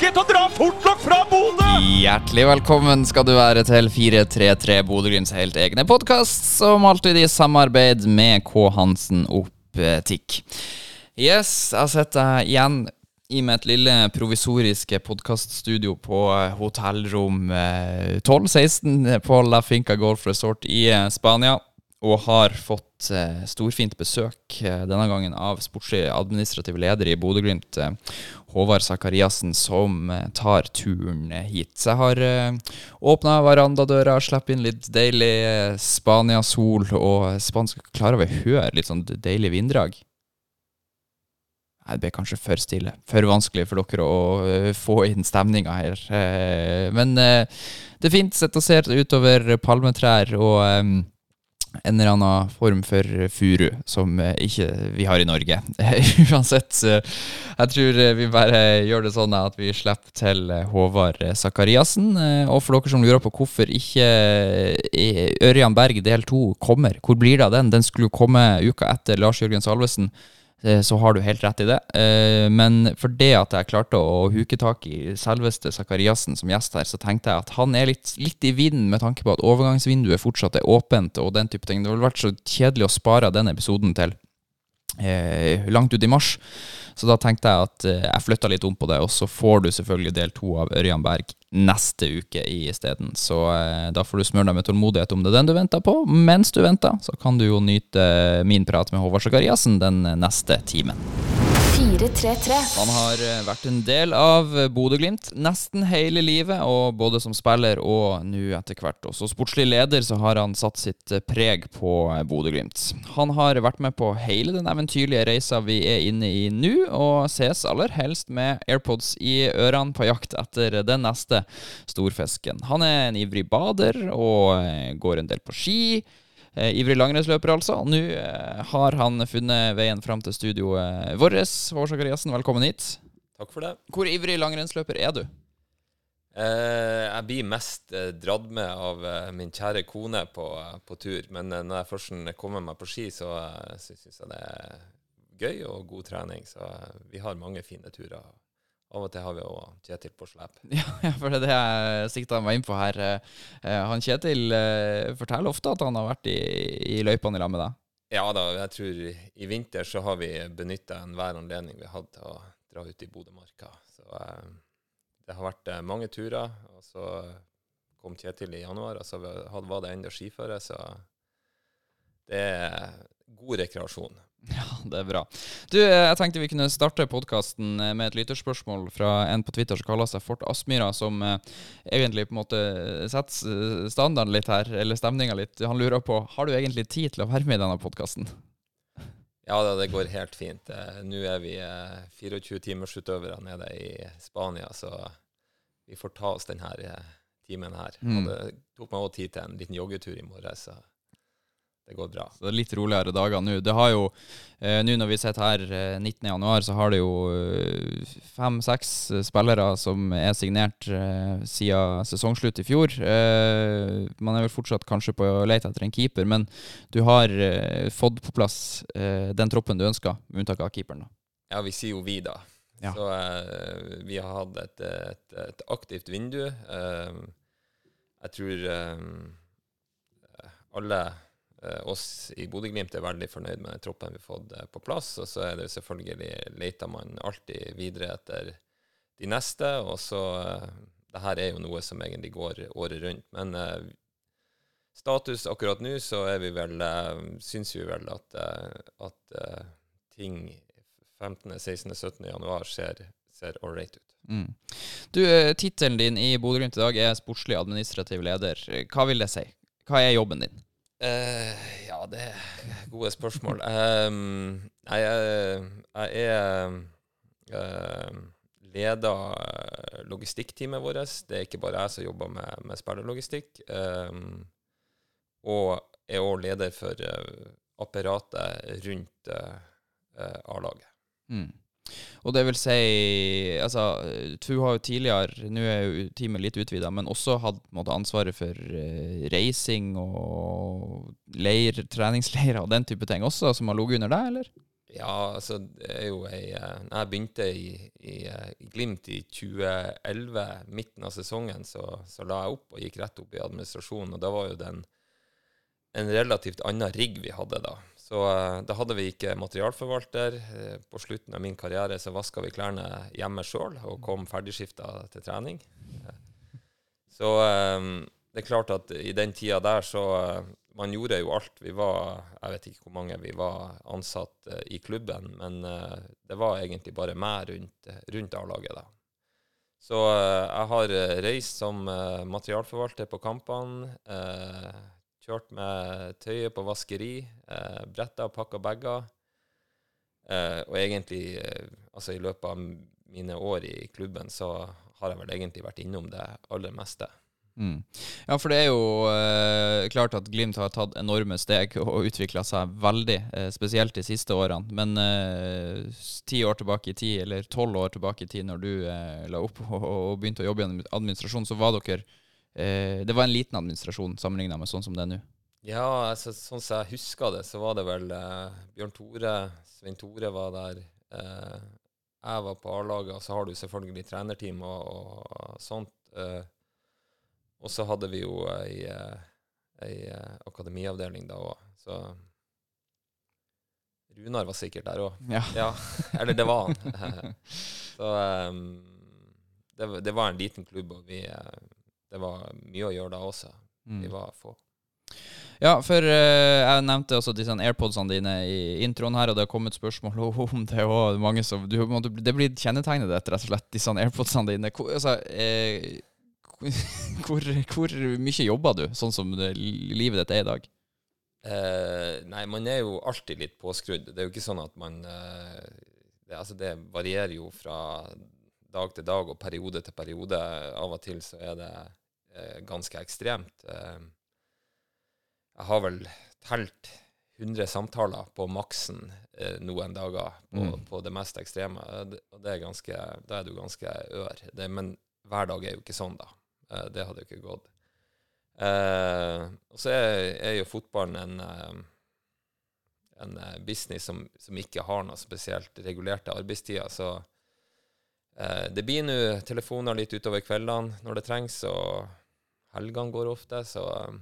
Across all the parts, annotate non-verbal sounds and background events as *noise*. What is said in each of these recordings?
til å dra fortlokk fra Bodø! Hjertelig velkommen skal du være til 433 Bodø-Glimts helt egne podkast, som alltid i samarbeid med K. Hansen Optikk. Yes, jeg deg igjen i mitt lille provisoriske podkaststudio på hotellrom eh, 1216 på La Finca Golf Resort i eh, Spania, og har fått eh, storfint besøk eh, denne gangen av sportslig administrativ leder i Bodø-Glimt, eh, Håvard Sakariassen, som eh, tar turen hit. Jeg har eh, åpna verandadøra, slipper inn litt deilig eh, Spania-sol og spansk Klarer vi å høre litt sånn deilig vinddrag? Nei, Det ble kanskje for stille. For vanskelig for dere å få inn stemninga her. Men det er fint. Sitter og ser utover palmetrær og en eller annen form for furu som eh, ikke vi har i Norge. *laughs* Uansett, eh, jeg tror eh, vi bare gjør det sånn at vi slipper til Håvard Sakariassen. Og for dere som lurer på hvorfor ikke Ørjan Berg del to kommer, hvor blir det av den? Den skulle jo komme uka etter Lars Jørgen Salvesen. Eh, så har du helt rett i det. Eh, Men for det at jeg klarte å huke tak i selveste Sakariassen som gjest her, så tenkte jeg at han er litt, litt i vinden med tanke på at overgangsvinduet fortsatt er åpent og den type ting. Det ville vært så kjedelig å spare den episoden til eh, langt ut i mars. Så da tenkte jeg at eh, jeg flytta litt om på det, og så får du selvfølgelig del to av Ørjan Berg neste uke isteden. Så eh, da får du smøre deg med tålmodighet om det er den du venter på. Mens du venter, så kan du jo nyte min prat med Håvard Sakariassen den neste timen. 433. Han har eh, vært en del av eh, Bodø-Glimt nesten hele livet, og både som spiller og nå etter hvert også sportslig leder, så har han satt sitt eh, preg på Bodø-Glimt. Han har vært med på hele den eventyrlige reisa vi er inne i nå, og ses aller helst med AirPods i ørene på jakt etter den neste storfisken. Han er en ivrig bader og går en del på ski. Eh, ivrig langrennsløper, altså. Nå eh, har han funnet veien fram til studioet vårt. Håvard Sakariassen, velkommen hit. Takk for det. Hvor ivrig langrennsløper er du? Eh, jeg blir mest eh, dratt med av eh, min kjære kone på, på tur. Men eh, når jeg først kommer meg på ski, så, uh, så syns jeg det er gøy og god trening. Så eh, vi har mange fine turer. Av og til har vi jo Kjetil på slep. *laughs* Ja, ja, for det er det jeg sikta meg inn på her. Eh, eh, Han Kjetil eh, forteller ofte at han har vært i, i løypene i lag med deg. Ja da, jeg tror i vinter så har vi benytta enhver anledning vi har hatt til å dra ut i Bodømarka. Så det har vært mange turer. Og så kom Kjetil i januar, og så var det enda skiføre. Så det er god rekreasjon. *laughs* Ja, det er bra. Du, eh, jeg tenkte vi kunne starte podkasten med et lytterspørsmål fra en på Twitter som kaller seg Fort Aspmyra, som eh, egentlig på en måte setter eh, standarden litt her, eller stemninga litt. Han lurer på har du egentlig tid til å være med i denne podkasten. *laughs* Ja det går helt fint. Eh, Nå er vi eh, 24-timersutøvere nede i Spania, så vi får ta oss denne eh, timen her. Mm. Og det tok meg også tid til en liten joggetur i morges, det går bra. Så det er litt roligere dager nå. Det har jo, eh, nå når vi sitter her eh, 19. januar, så har det jo eh, fem-seks spillere som er signert eh, siden sesongslutt i fjor. Eh, man er vel fortsatt kanskje på leit etter en keeper, men du har eh, fått på plass eh, den troppen du ønsker, med unntak av keeperen. da. Ja, vi sier jo vi, da. Ja. Så eh, vi har hatt et, et, et aktivt vindu. Eh, jeg tror eh, alle eh, oss i Bodø-Glimt er veldig fornøyd med troppen vi har fått eh, på plass. Og så er det selvfølgelig leter man alltid videre etter de neste. Og så eh, Det her er jo noe som egentlig går året rundt. Men eh, status akkurat nå, så er vi vel eh, Syns vi vel at, eh, at eh, ting 15., 16., 17. januar ser, ser ålreit ut. Mm. Du, eh, Tittelen din i Bodø-Glimt i dag er sportslig administrativ leder. Hva vil det si? Hva er jobben din? Eh, ja, det er gode spørsmål. Um, jeg, jeg er uh, leder logistikkteamet vårt. Det er ikke bare jeg som jobber med, med spillerlogistikk. Um, og er òg leder for uh, apparatet rundt uh, A-laget. Mm. Og det vil si Altså, TFU har jo tidligere, nå er jo teamet litt utvida, men også hatt ansvaret for uh, reising og leir, treningsleirer og den type ting også, som har ligget under deg, eller? Ja, altså, det er jo ei jeg begynte i, i, i, Glimt i 2011, midten av sesongen, så, så, la jeg opp og gikk rett opp i administrasjonen. Og da var jo den en relativt annen rigg vi hadde da. Så uh, da hadde vi ikke materialforvalter. Uh, på slutten av min karriere så vaska vi klærne hjemme sjøl og kom ferdigskifta til trening. Uh, så det er klart at i den tida der så Man gjorde jo alt. Vi var Jeg vet ikke hvor mange vi var ansatt i klubben, men det var egentlig bare meg rundt, rundt A-laget da. Så jeg har reist som materialforvalter på kampene Kjørt med tøyet på vaskeri, eh, bretta og pakka bager. Eh, og egentlig, eh, altså i løpet av mine år i klubben, så har jeg vel egentlig vært innom det aller meste. Mm. Ja, for det er jo eh, klart at Glimt har tatt enorme steg og utvikla seg veldig, eh, spesielt de siste årene. Men eh, ti år tilbake i tid, eller tolv år tilbake i tid, når du eh, la opp og, og, begynte å jobbe i administrasjon, så var dere eh, Det var en liten administrasjon sammenligna med sånn som det er nå. Ja, altså, sånn som jeg husker det, så var det vel eh, Bjørn Tore, Svein Tore var der. Eh, jeg var på A-laget, og så har du selvfølgelig trenerteam og, og sånt. Eh, og så hadde vi jo ei, eh, ei eh, akademiavdeling da òg, så Runar var sikkert der òg. Ja. ja. Eller det var han. *laughs* *laughs* så um, det, det, var en liten klubb, og vi det var mye å gjøre da også. Mm. Vi var få. Ja, for uh, jeg nevnte også disse airpodsene dine i introen her, og det har kommet spørsmål *laughs* om det òg. Det blir kjennetegnet rett og slett, disse airpodsene dine. Hvor, altså, eh, *laughs* hvor, hvor, mye jobber du, sånn som det, livet ditt er i dag? Uh, nei, man er jo alltid litt påskrudd. Det er jo ikke sånn at man det, Altså, det varierer jo fra dag til dag og periode til periode. Av og til så er det ganske ekstremt. Eh, jeg har vel telt 100 samtaler på maksen eh, noen dager på, mm. på, det mest ekstreme. Og det er ganske, da er du ganske ør. Det, men hver dag er jo ikke sånn, da. Eh, det hadde jo ikke gått. Eh, og så er, er, jo fotballen en, eh, en business som, som, ikke har noe spesielt regulerte arbeidstider. Så Eh, det blir nå telefoner litt utover kveldene når det trengs, og helgene går ofte, så eh,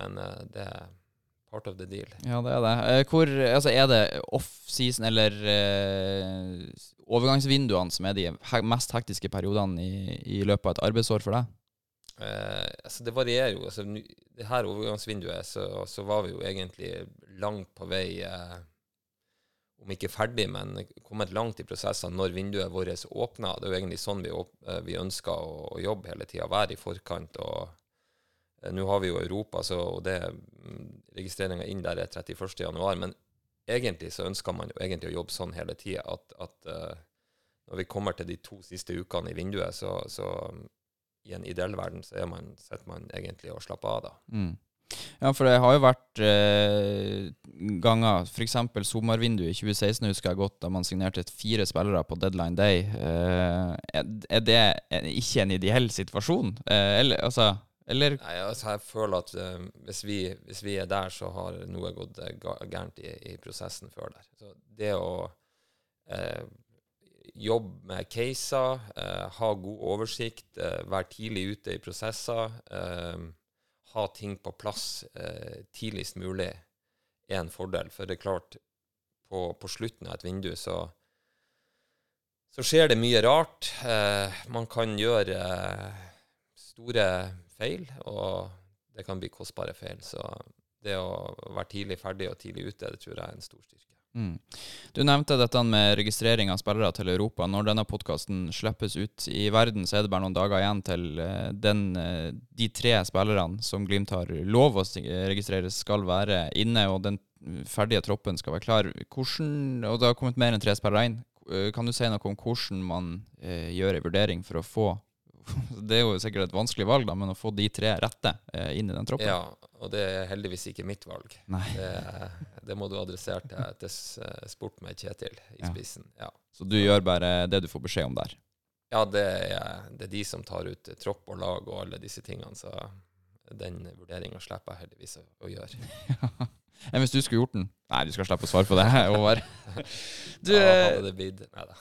Men eh, det er part of the deal. Ja, det er det. Hvor, altså, er det off-season eller uh, overgangsvinduene som er de mest hektiske periodene i, i løpet av et arbeidsår for deg? Eh, altså det varierer jo. Altså, det her overgangsvinduet så, så, var vi jo egentlig langt på vei eh, om ikke ferdig, men kommet langt i prosessene når vinduet vårt åpner. Det er jo egentlig sånn vi, eh, vi ønsker å, å, jobbe hele tida, være i forkant. og eh, Nå har vi jo Europa, så, og det mm, registreringa inn der er 31.1. Men egentlig så ønsker man jo egentlig å jobbe sånn hele tida at, at uh, når vi kommer til de to siste ukene i vinduet, så, så um, i en ideell verden så man, sitter man egentlig og slapper av da. Mm. Ja, for det har jo vært eh, ganger, f.eks. sommervinduet i 2016 husker jeg godt, da man signerte fire spillere på deadline day. Eh, er det ikke en ideell situasjon? Eh, eller, altså, eller? Nei, altså, jeg føler at eh, hvis, vi, hvis, vi, er der, så har noe gått uh, gærent i, i, prosessen før der. Så det å uh, jobbe med caser, ha god oversikt, være tidlig ute i prosesser ha ting på plass eh, tidligst mulig er en fordel. For det er klart, på, på slutten av et vindu så, så skjer det mye rart. Eh, man kan gjøre eh, store feil, og det kan bli kostbare feil. Så det å være tidlig ferdig og tidlig ute, det tror jeg er en stor styrke. Mm. Du nevnte dette med registrering av spillere til Europa. Når denne podkasten slippes ut i verden, så er det bare noen dager igjen til eh, den, eh, de tre spillerne som Glimt har lov å registrere, skal være inne, og den ferdige troppen skal være klar. Hvordan, og det har kommet mer enn tre spillere inn. Eh, kan du si noe om hvordan man eh, gjør en vurdering for å få *laughs* Det er jo sikkert et vanskelig valg, da, men å få de tre rette eh, inn i den troppen Ja, og det er heldigvis ikke mitt valg. Det, det må du adressere til, til sport med Kjetil i Ja. spissen. Ja, Så du gjør bare det du får beskjed om der. ja det, er, det er de som tar ut tropp og lag og alle disse tingene, så den vurderinga slipper jeg heldigvis å, å gjøre. *laughs* Enn hvis du skulle gjort den? Nei, du skal slippe å svare på det, *laughs* Håvard. Du, eh, hadde det blitt Nei da.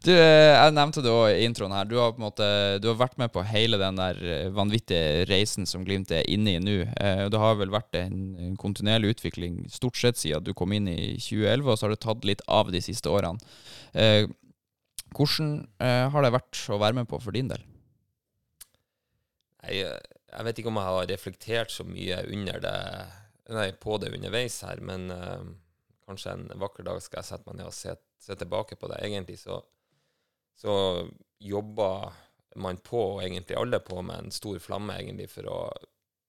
Du, eh, jeg nevnte det òg i introen her. Du har på en måte Du har vært med på hele den der eh, vanvittige reisen som Glimt er inne i nå. Eh, Det har vel vært en, kontinuerlig utvikling stort sett siden du kom inn i 2011, og så har det tatt litt av de siste årene. Hvordan har det vært å være med på for din del? Jeg, jeg vet ikke om jeg har reflektert så mye under det, nei, på det underveis her, men kanskje en vakker dag skal jeg sette meg ned og se, se tilbake på det. Egentlig så, så jobba man på, og egentlig alle på, med en stor flamme egentlig for å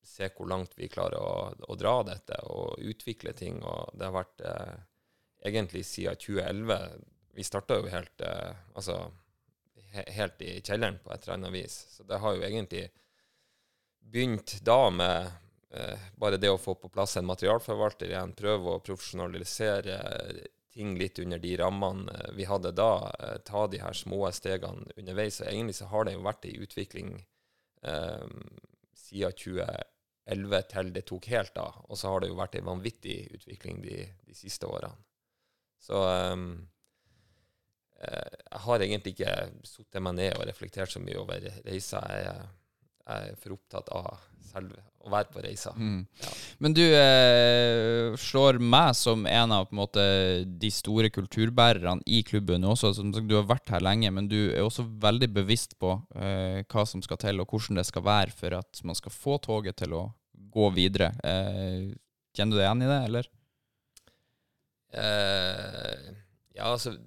se hvor langt vi klarer å, å dra dette og utvikle ting. Og det har vært eh, egentlig siden 2011 Vi starta jo helt, eh, altså, he, helt i kjelleren på et eller annet vis. Så det har jo egentlig begynt da med eh, bare det å få på plass en materialforvalter igjen, prøve å profesjonalisere ting litt under de rammene eh, vi hadde da, eh, ta de her små stegene underveis. Og egentlig så har det jo vært en utvikling eh, siden 2011 til det tok helt av, og så har det jo vært en vanvittig utvikling de, de siste årene. Så eh, eh, jeg har egentlig ikke satt meg ned og reflektert så mye over reisa. Jeg, jeg er for opptatt av selve å være på reisa. Ja. Men du eh, slår meg som en av på en måte, de store kulturbærerne i klubben også. Som du har vært her lenge, men du er også veldig bevisst på eh, hva som skal til, og hvordan det skal være for at man skal få toget til å gå videre. Eh, kjenner du deg igjen i det, eller? Eh, ja, altså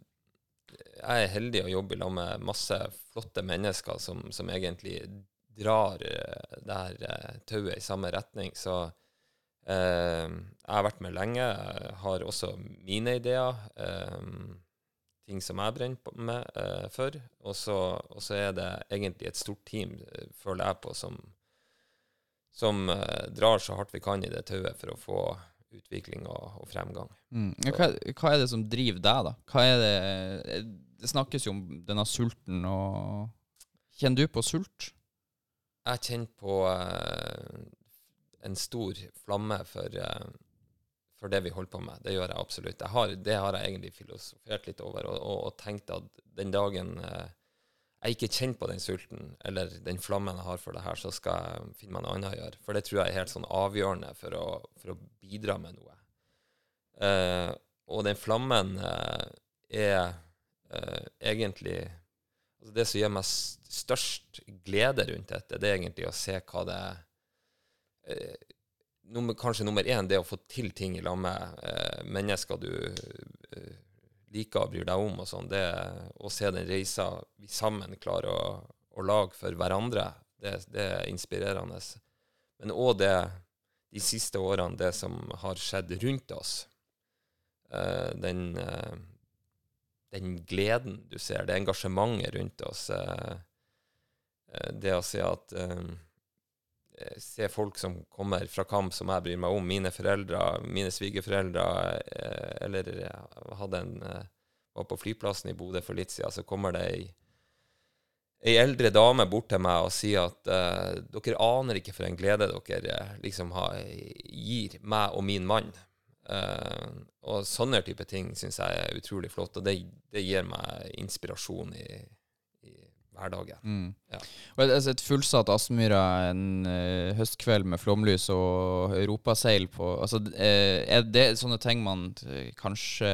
Jeg er heldig å jobbe i lag med masse flotte mennesker som, som egentlig drar eh, det her eh, tauet i samme retning. Så eh, jeg har vært med lenge. Jeg har også mine ideer. Eh, ting som jeg brenner på med eh, for. Og så er det egentlig et stort team, eh, føler jeg på, som, som drar så hardt vi kan i det tauet for å få utvikling og, og fremgang. Mm. Hva, hva er det som driver deg, da? Hva er det Det snakkes jo om denne sulten og Kjenner du på sult? Jeg kjenner på uh, en stor flamme for, uh, for det vi holder på med. Det gjør jeg absolutt. Jeg har, det har jeg egentlig filosofert litt over, og, og, og tenkt at den dagen uh, jeg ikke kjenner på den sulten, eller den flammen jeg har for det her, så skal jeg finne meg noe annet å gjøre. For det tror jeg er helt sånn avgjørende for å, for å bidra med noe. Uh, og den flammen uh, er uh, egentlig altså Det som gir meg størst glede rundt dette, det er egentlig å se hva det eh, nummer, Kanskje nummer én, det å få til ting i lag med eh, mennesker du eh, liker og bryr deg om, og sånn. Det å se den reisa vi sammen klarer å, å lage for hverandre, det, det er inspirerende. Men òg det de siste årene, det som har skjedd rundt oss. Eh, den, den gleden du ser, det engasjementet rundt oss. Det å se at eh, eh, Se folk som kommer fra kamp som jeg bryr meg om, mine foreldre, mine svigerforeldre, eh, eller hadde en eh, var på flyplassen i Bodø for litt siden, så kommer det ei eldre dame bort til meg og sier at eh, dere aner ikke for en glede dere eh, liksom har, gir meg og min mann. Eh, og sånne type ting syns jeg er utrolig flott, og det, det gir meg inspirasjon i hverdagen. Mm. Ja. Et, altså et fullsatt Aspmyra en uh, høstkveld med flomlys og europaseil på altså, eh, Er det sånne ting man eh, kanskje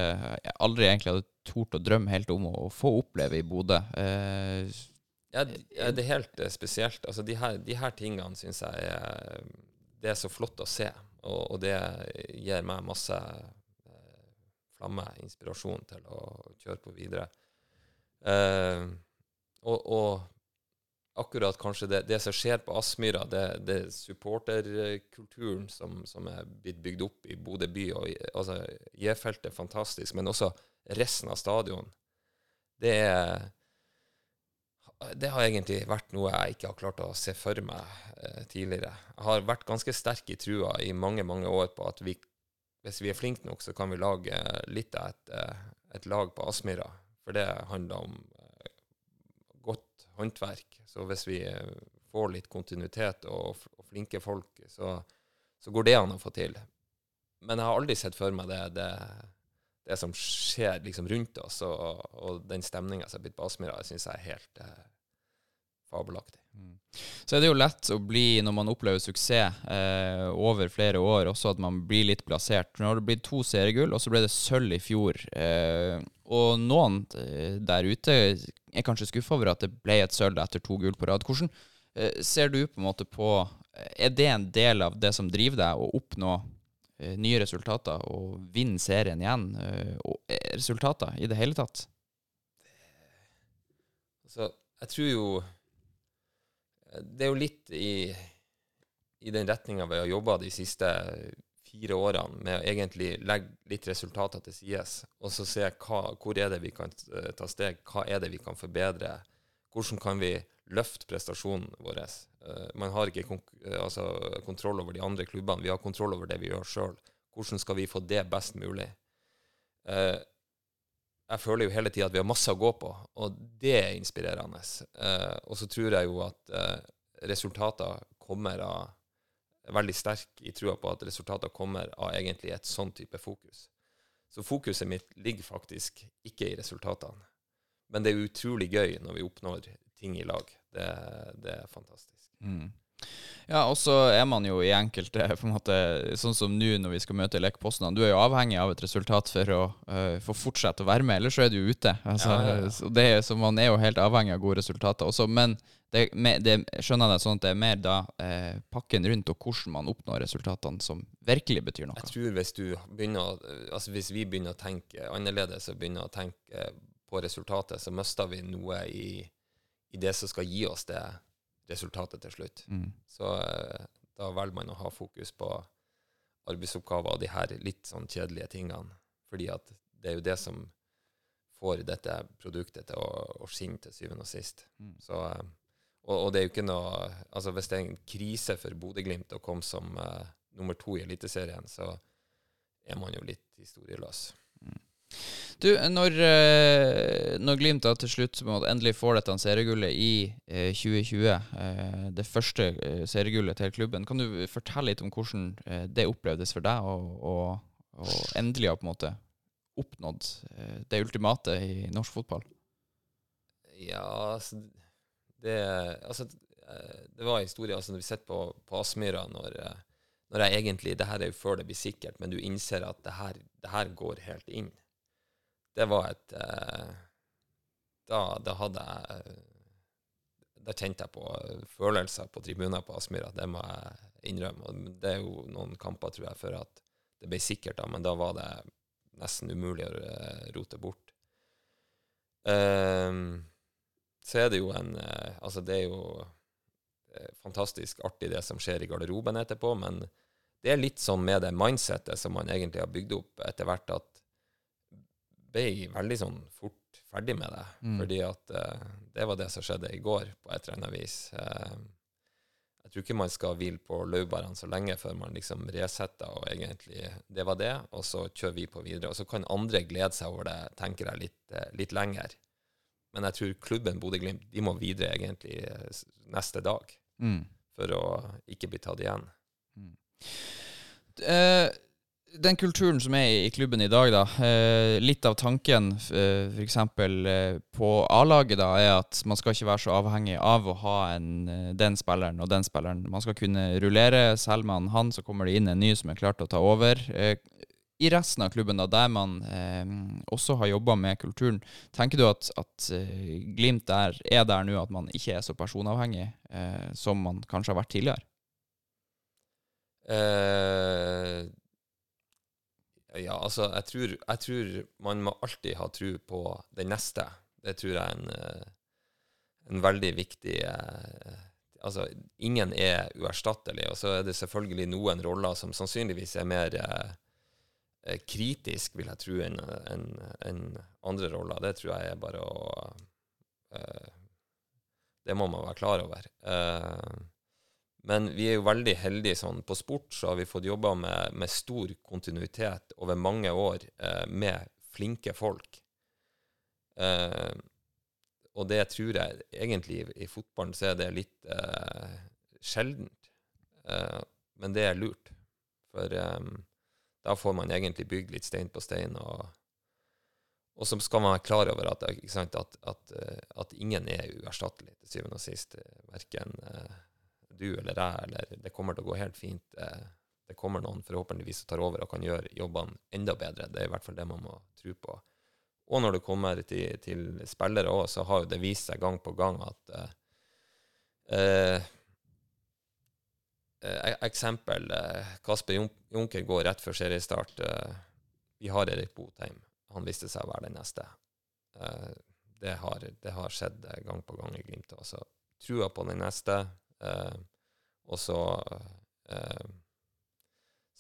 aldri egentlig hadde tort å drømme helt om å få oppleve i Bodø? Uh, Ja, det er helt spesielt. Altså, de her, de her tingene syns jeg er, det er så flott å se, og, og det gir meg masse eh, flamme, inspirasjon til å kjøre på videre. Eh, og, og akkurat kanskje det, det som skjer på Aspmyra, det, det er supporterkulturen som, som er blitt bygd opp i Bodø by, og altså, J-feltet fantastisk, men også resten av stadion. Det er det har egentlig vært noe jeg ikke har klart å se for meg eh, tidligere. Jeg har vært ganske sterk i trua i mange, mange år på at vi, hvis vi er flinke nok, så kan vi lage litt av et, eh, et lag på Aspmyra. For det handler om eh, håndverk. Så hvis vi eh, får litt kontinuitet og, og flinke folk, så, så går det an å få til. Men jeg har aldri sett for meg det, det, det som skjer liksom rundt oss, og, og den stemninga som er blitt på Aspmyra, syns jeg er helt eh, fabelaktig. Så er det jo lett å bli, når man opplever suksess eh, over flere år, også at man blir litt plassert. Nå har det blitt to seriegull, og så ble det sølv i fjor. Eh, og noen eh, der ute er kanskje skuffa over at det ble et sølv etter to gull på rad. Hvordan eh, ser du på en måte på Er det en del av det som driver deg, å oppnå eh, nye resultater og vinne serien igjen? Eh, og eh, resultater i det hele tatt? Så jeg tror jo Det er jo litt i, i den retninga vi har jobba de siste fire årene, med å egentlig legge litt resultater til sides, og så se hva, hvor er det vi kan eh, ta steg, hva er det vi kan forbedre, hvordan kan vi løfte prestasjonen vår. Eh, man har ikke eh, altså, kontroll over de andre klubbene, vi har kontroll over det vi gjør sjøl. Hvordan skal vi få det best mulig? Jeg føler jo hele tida at vi har masse å gå på, og det er inspirerende. Eh, og så tror jeg jo at eh, resultater kommer av veldig sterk i trua på at resultater kommer av egentlig et sånn type fokus. Så fokuset mitt ligger faktisk ikke i resultatene. Men det er utrolig gøy når vi oppnår ting i lag. Det, det er fantastisk. Mm. Ja, og så er man jo i enkelte på en måte, Sånn som nå når vi skal møte Lek Poznan. Du er jo avhengig av et resultat for å uh, få fortsette å være med, ellers så er du ute. Altså, Ja, ja, ja. Så, det, er- så man er jo helt avhengig av gode resultater også. Men det, med, det skjønner jeg det sånn at det er mer da eh, pakken rundt og hvordan man oppnår resultatene, som virkelig betyr noe. Jeg tror hvis du begynner altså hvis vi begynner å tenke annerledes og begynner å tenke på resultatet, så mister vi noe i, i det som skal gi oss det resultatet til slutt. Mm. Så eh, da velger man å ha fokus på arbeidsoppgaver og de her litt sånn kjedelige tingene. Fordi at det er jo det som får dette produktet til å, å skinne til syvende og sist. Mm. Så, eh, og, og det er jo ikke noe Altså hvis det er en krise for Bodø-Glimt å komme som uh, nummer to i Eliteserien, så er man jo litt historieløs. Du, når, eh, når Glimt til slutt endelig får dette seriegullet i eh, 2020, eh, det første eh, seriegullet til klubben, kan du fortelle litt om hvordan eh, det opplevdes for deg, og, og, og endelig ha på en måte oppnådd eh, det ultimate i norsk fotball? Ja, altså Det, altså, eh, det var en historie altså, når vi sitter på, på Aspmyra når, eh, når jeg egentlig Det her er jo før det blir sikkert, men du innser at det her, det her går helt inn. Det var et eh, da, da hadde jeg Da kjente jeg på eh, følelser på tribuner på Aspmyra. Det må jeg innrømme. Og det er jo noen kamper, tror jeg, før at det ble sikkert, da, men da var det nesten umulig å eh, rote bort. Um, så er det jo en eh, Altså, det er jo eh, fantastisk artig det som skjer i garderoben etterpå, men det er litt sånn med det mindsettet som man egentlig har bygd opp etter hvert, at ble veldig sånn fort ferdig med det. Mm. Fordi at uh, det var det som skjedde i går, på et eller annet vis. Uh, jeg tror ikke man skal hvile på laurbærene så lenge før man liksom resetter og egentlig Det var det, og så kjører vi på videre. Og så kan andre glede seg over det, tenker jeg, litt, uh, litt lenger. Men jeg tror klubben Bodø-Glimt de må videre egentlig neste dag Mm. for å ikke bli tatt igjen. Eh, den kulturen som er i, klubben i dag, da. Eh, litt av tanken eh, f.eks. Eh, på A-laget, da, er at man skal ikke være så avhengig av å ha en, den spilleren og den spilleren. Man skal kunne rullere. Selger man han, så kommer det inn en ny som er klar til å ta over. I resten av klubben, da, der man også har jobba med kulturen, tenker du at, at Glimt der er der nå at man ikke er så personavhengig som man kanskje har vært tidligere? Eh, ja, altså, jeg tror, jeg tror man må alltid ha tro på den neste. Det tror jeg er en, eh, en veldig viktig eh, Altså, ingen er uerstattelig, og så er det selvfølgelig noen roller som sannsynligvis er mer eh, kritisk, vil jeg tro, enn en, en andre roller. Det tror jeg er bare å Det må man være klar over. Eh, men vi er jo veldig heldige sånn. På sport så har vi fått jobba med, med stor kontinuitet over mange år eh, med flinke folk. Eh, og det tror jeg egentlig i, fotballen så er det litt eh, sjeldent. Eh, men det er lurt. For eh, da får man egentlig bygd litt stein på stein. Og, og så skal man være klar over at, sant, at, at, eh, at ingen er uerstattelig til syvende og sist. Verken eh, du eller jeg, eller det kommer til å gå helt fint. Eh, det kommer noen forhåpentligvis som tar over og kan gjøre jobbene enda bedre. Det er i hvert fall det man må tro på. Og når det kommer til, til spillere òg, så har jo det vist seg gang på gang at eh, eh, eh Eksempel. Kasper Jun- Junker går rett før seriestart. Vi har Erik Botheim. Han viste seg å være den neste. Det, har, det har skjedd gang på gang i Glimt. Altså, trua på den neste, eh, og så eh,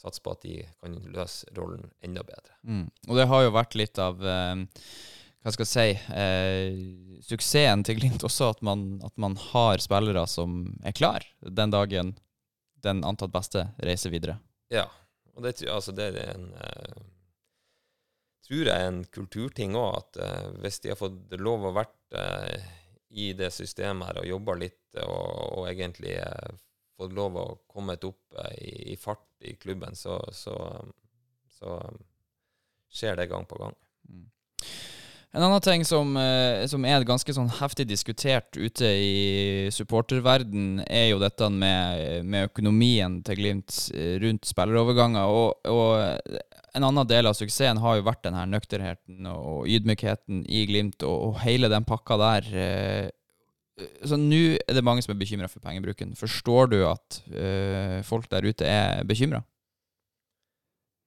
satse på at de kan løse rollen enda bedre. Mm. Og det har jo vært litt av eh, hva skal jeg si eh, suksessen til Glimt også, at man, at man har spillere som er klar den dagen den antatt beste reiser videre. Ja, og det, altså, det er en eh, tror jeg er en kulturting òg, at eh, hvis de har fått lov å vært eh, i det systemet her og jobba litt, og, og egentlig eh, fått lov å komme opp eh, i, i fart i klubben, så, så, så skjer det gang på gang. En annen ting som, eh, som er ganske sånn heftig diskutert ute i supporterverden, er jo dette med, med økonomien til Glimt eh, rundt spilleroverganger. Og, og en annen del av suksessen har jo vært den her nøkternheten og ydmykheten i Glimt, og, og hele den pakka der. Så nå er det mange som er bekymra for pengebruken. Forstår du at uh, folk der ute er bekymra?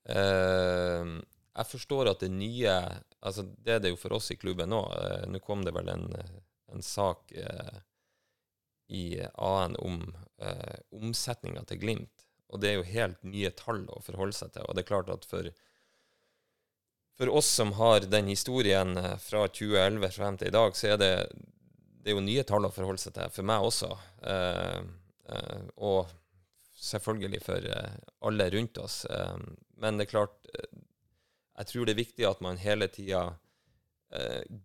Uh, jeg forstår at det nye altså Det er det jo for oss i klubben nå. Uh, nå kom det vel en, en sak eh, i AN om uh, omsetninga til Glimt. Og det er jo helt nye tall å forholde seg til. Og det er klart at for, for oss som har den historien fra 2011 frem til i dag, så er det, det er jo nye tall å forholde seg til. For meg også. Eh, eh, og selvfølgelig for eh, alle rundt oss. Men det er klart Jeg tror det er viktig at man hele tida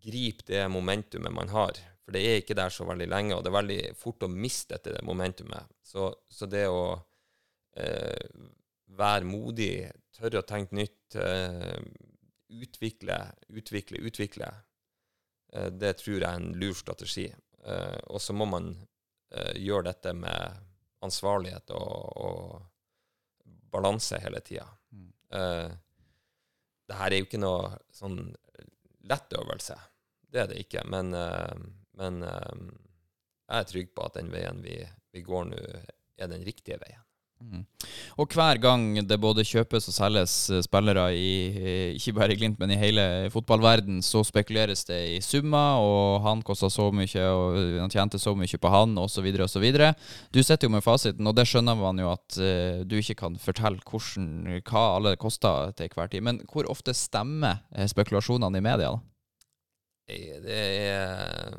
griper det momentumet man har. For det er ikke der så veldig lenge, og det er veldig fort å miste dette det momentumet. Så, så det å eh, være modig, tørre å tenke nytt, eh, utvikle, utvikle, utvikle, det tror jeg er en lur strategi. Eh, og så må man eh, gjøre dette med ansvarlighet og, og balanse hele tida. Mm. Eh, det her er jo ikke noe sånn lett øvelse. Det er det ikke. Men, eh, men eh, jeg er trygg på at den veien vi, vi går nå, er den riktige veien. Mm. Og hver gang det både kjøpes og selges eh, spillere i eh, ikke bare i Glimt, men i hele fotballverden, så spekuleres det i summer, og han kosta så mye, og han tjente så mye på han, osv., osv. Du sitter jo med fasiten, og det skjønner man jo at uh, du ikke kan fortelle hvordan, hva alle koster til hver tid. Men hvor ofte stemmer eh, spekulasjonene i media, da? Eh, Det er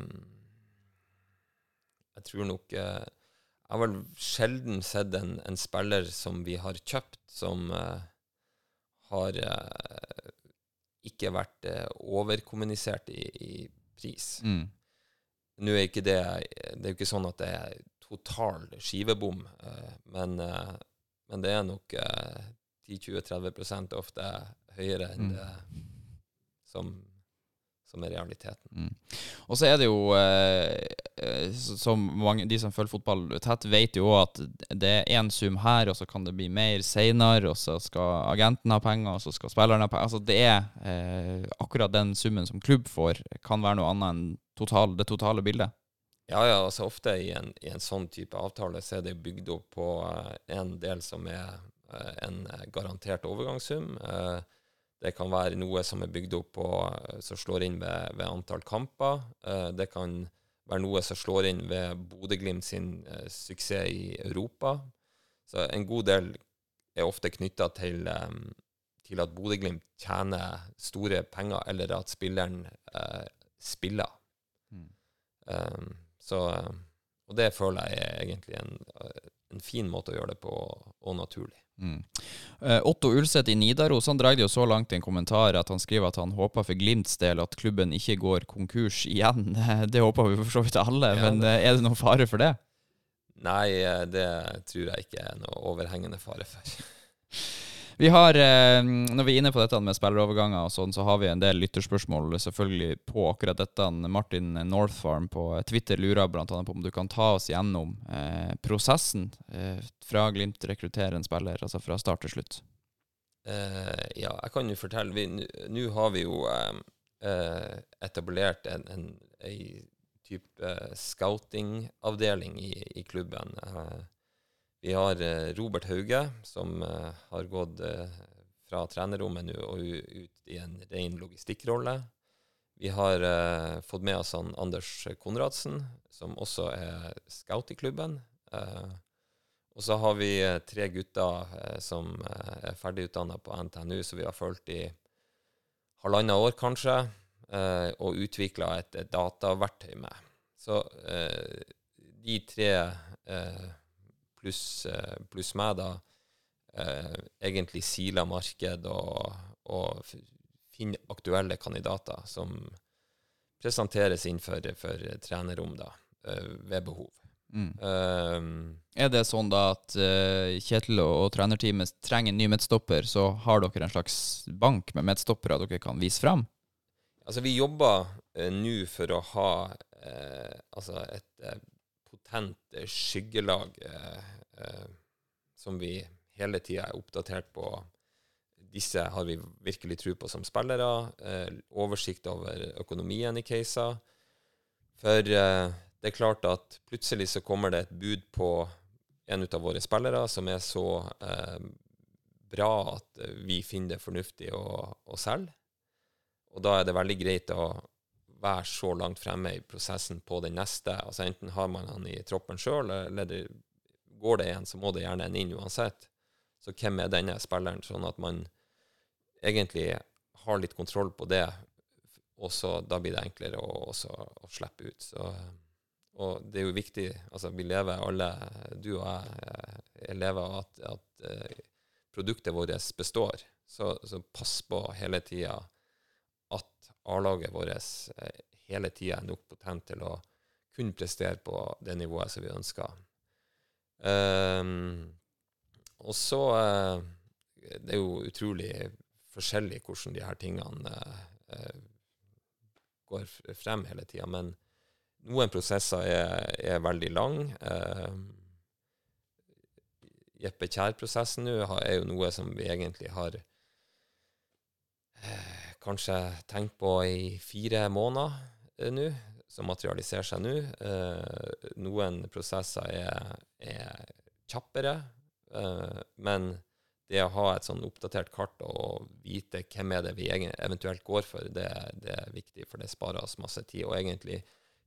Jeg tror nok eh, Jeg har vel sjelden sett en, en spiller som vi har kjøpt, som uh, har uh, ikke vært uh, overkommunisert i, i pris. Mm. Nå er ikke det Det er jo ikke sånn at det er total skivebom, men, men det er nok eh, 10-20-30 ofte høyere enn Mm. det som, som er realiteten. Mm. Og så er det jo, eh, eh, som mange, de som følger fotball tett, vet jo at det er én sum her, og så kan det bli mer seinere, og så skal agenten ha penger, og så skal spilleren ha penger. Altså det er eh, akkurat den summen som klubb får, kan være noe annet enn total, det totale bildet. Ja, ja, altså ofte i en, i en sånn type avtale så er det bygd opp på eh, en del som er eh, en eh, garantert overgangssum. Eh, det kan være noe som er bygd opp på eh, som slår inn ved, ved antall kamper. Eh, det kan være noe som slår inn ved Bodø-Glimt sin eh, suksess i Europa. Så en god del er ofte knytta til, til at Bodø-Glimt tjener store penger, eller at spilleren eh, spiller. Mm. Um, Så, og det føler jeg er egentlig en, en fin måte å gjøre det på, og naturlig. Mm. Eh, Otto Ulseth i Nidaros han drar det jo så langt i en kommentar at han skriver at han håper for Glimts del at klubben ikke går konkurs igjen. *laughs* Det håper vi for så vidt alle, Ja, men det- eh, er det noen fare for det? Nei, eh, det tror jeg ikke er noe overhengende fare for. *laughs* Vi har, eh, Når vi er inne på dette med spilleroverganger, og sånn, så har vi en del lytterspørsmål selvfølgelig på akkurat dette. Martin Northfarm på Twitter lurer bl.a. på om du kan ta oss gjennom eh, prosessen eh, fra Glimt rekrutterer en spiller, altså fra start til slutt. Eh, ja, jeg kan jo fortelle nå har vi jo eh, eh, etablert en, en en type scouting-avdeling i, i klubben. Eh, vi har eh, Robert Hauge, som eh, har gått eh, fra trenerrommet nå og ut i en ren logistikkrolle. Vi har fått med oss han Anders Konradsen, som også er scout i klubben. Og så har vi tre gutter som er ferdigutdanna på NTNU, så vi har fulgt i halvannet år, kanskje, og utvikla et, dataverktøy med. Så de tre pluss plus meg, da, eh, egentlig siler marked og, og finner aktuelle kandidater som presenteres innenfor for trenerrom da, eh, ved behov. Mm. Eh, Er det sånn da at eh, Kjetil og, og trenerteamet trenger en ny midtstopper, så har dere en slags bank med midtstoppere dere kan vise frem? Altså, vi jobber uh, nå for å ha uh, altså et eh, potent eh, skyggelag eh, som vi hele tida er oppdatert på. Disse har vi virkelig tro på som spillere. Eh, oversikt over økonomien i caser. For eh, det er klart at plutselig så kommer det et bud på en av våre spillere som er så eh, bra at vi finner det fornuftig å, å selge. Og da er det veldig greit å være så langt fremme i prosessen på den neste. Altså Enten har man han i troppen sjøl, eller det, går det en, så må det gjerne en inn uansett. Så hvem er denne spilleren? Sånn at man egentlig har litt kontroll på det, og så da blir det enklere å, også, å slippe ut. Så, og det er jo viktig altså Vi lever alle, du og jeg, eh, lever at, at eh, produktet vårt består. Så, så pass på hele tida at A-laget vårt eh, hele tida er nok potent til å kunne prestere på det nivået som vi ønsker. Um, og så uh, Det er jo utrolig forskjellig hvordan de her tingene uh, går frem hele tida. Men noen prosesser er, er veldig lang. Uh, Jeppe Kjær-prosessen nå er jo noe som vi egentlig har eh, kanskje tenkt på i fire måneder eh, nå, som materialiserer seg nå. Eh, noen prosesser er, er kjappere, eh, men det å ha et sånn oppdatert kart og vite hvem er det vi eventuelt går for, det, det er viktig, for det sparer oss masse tid, og egentlig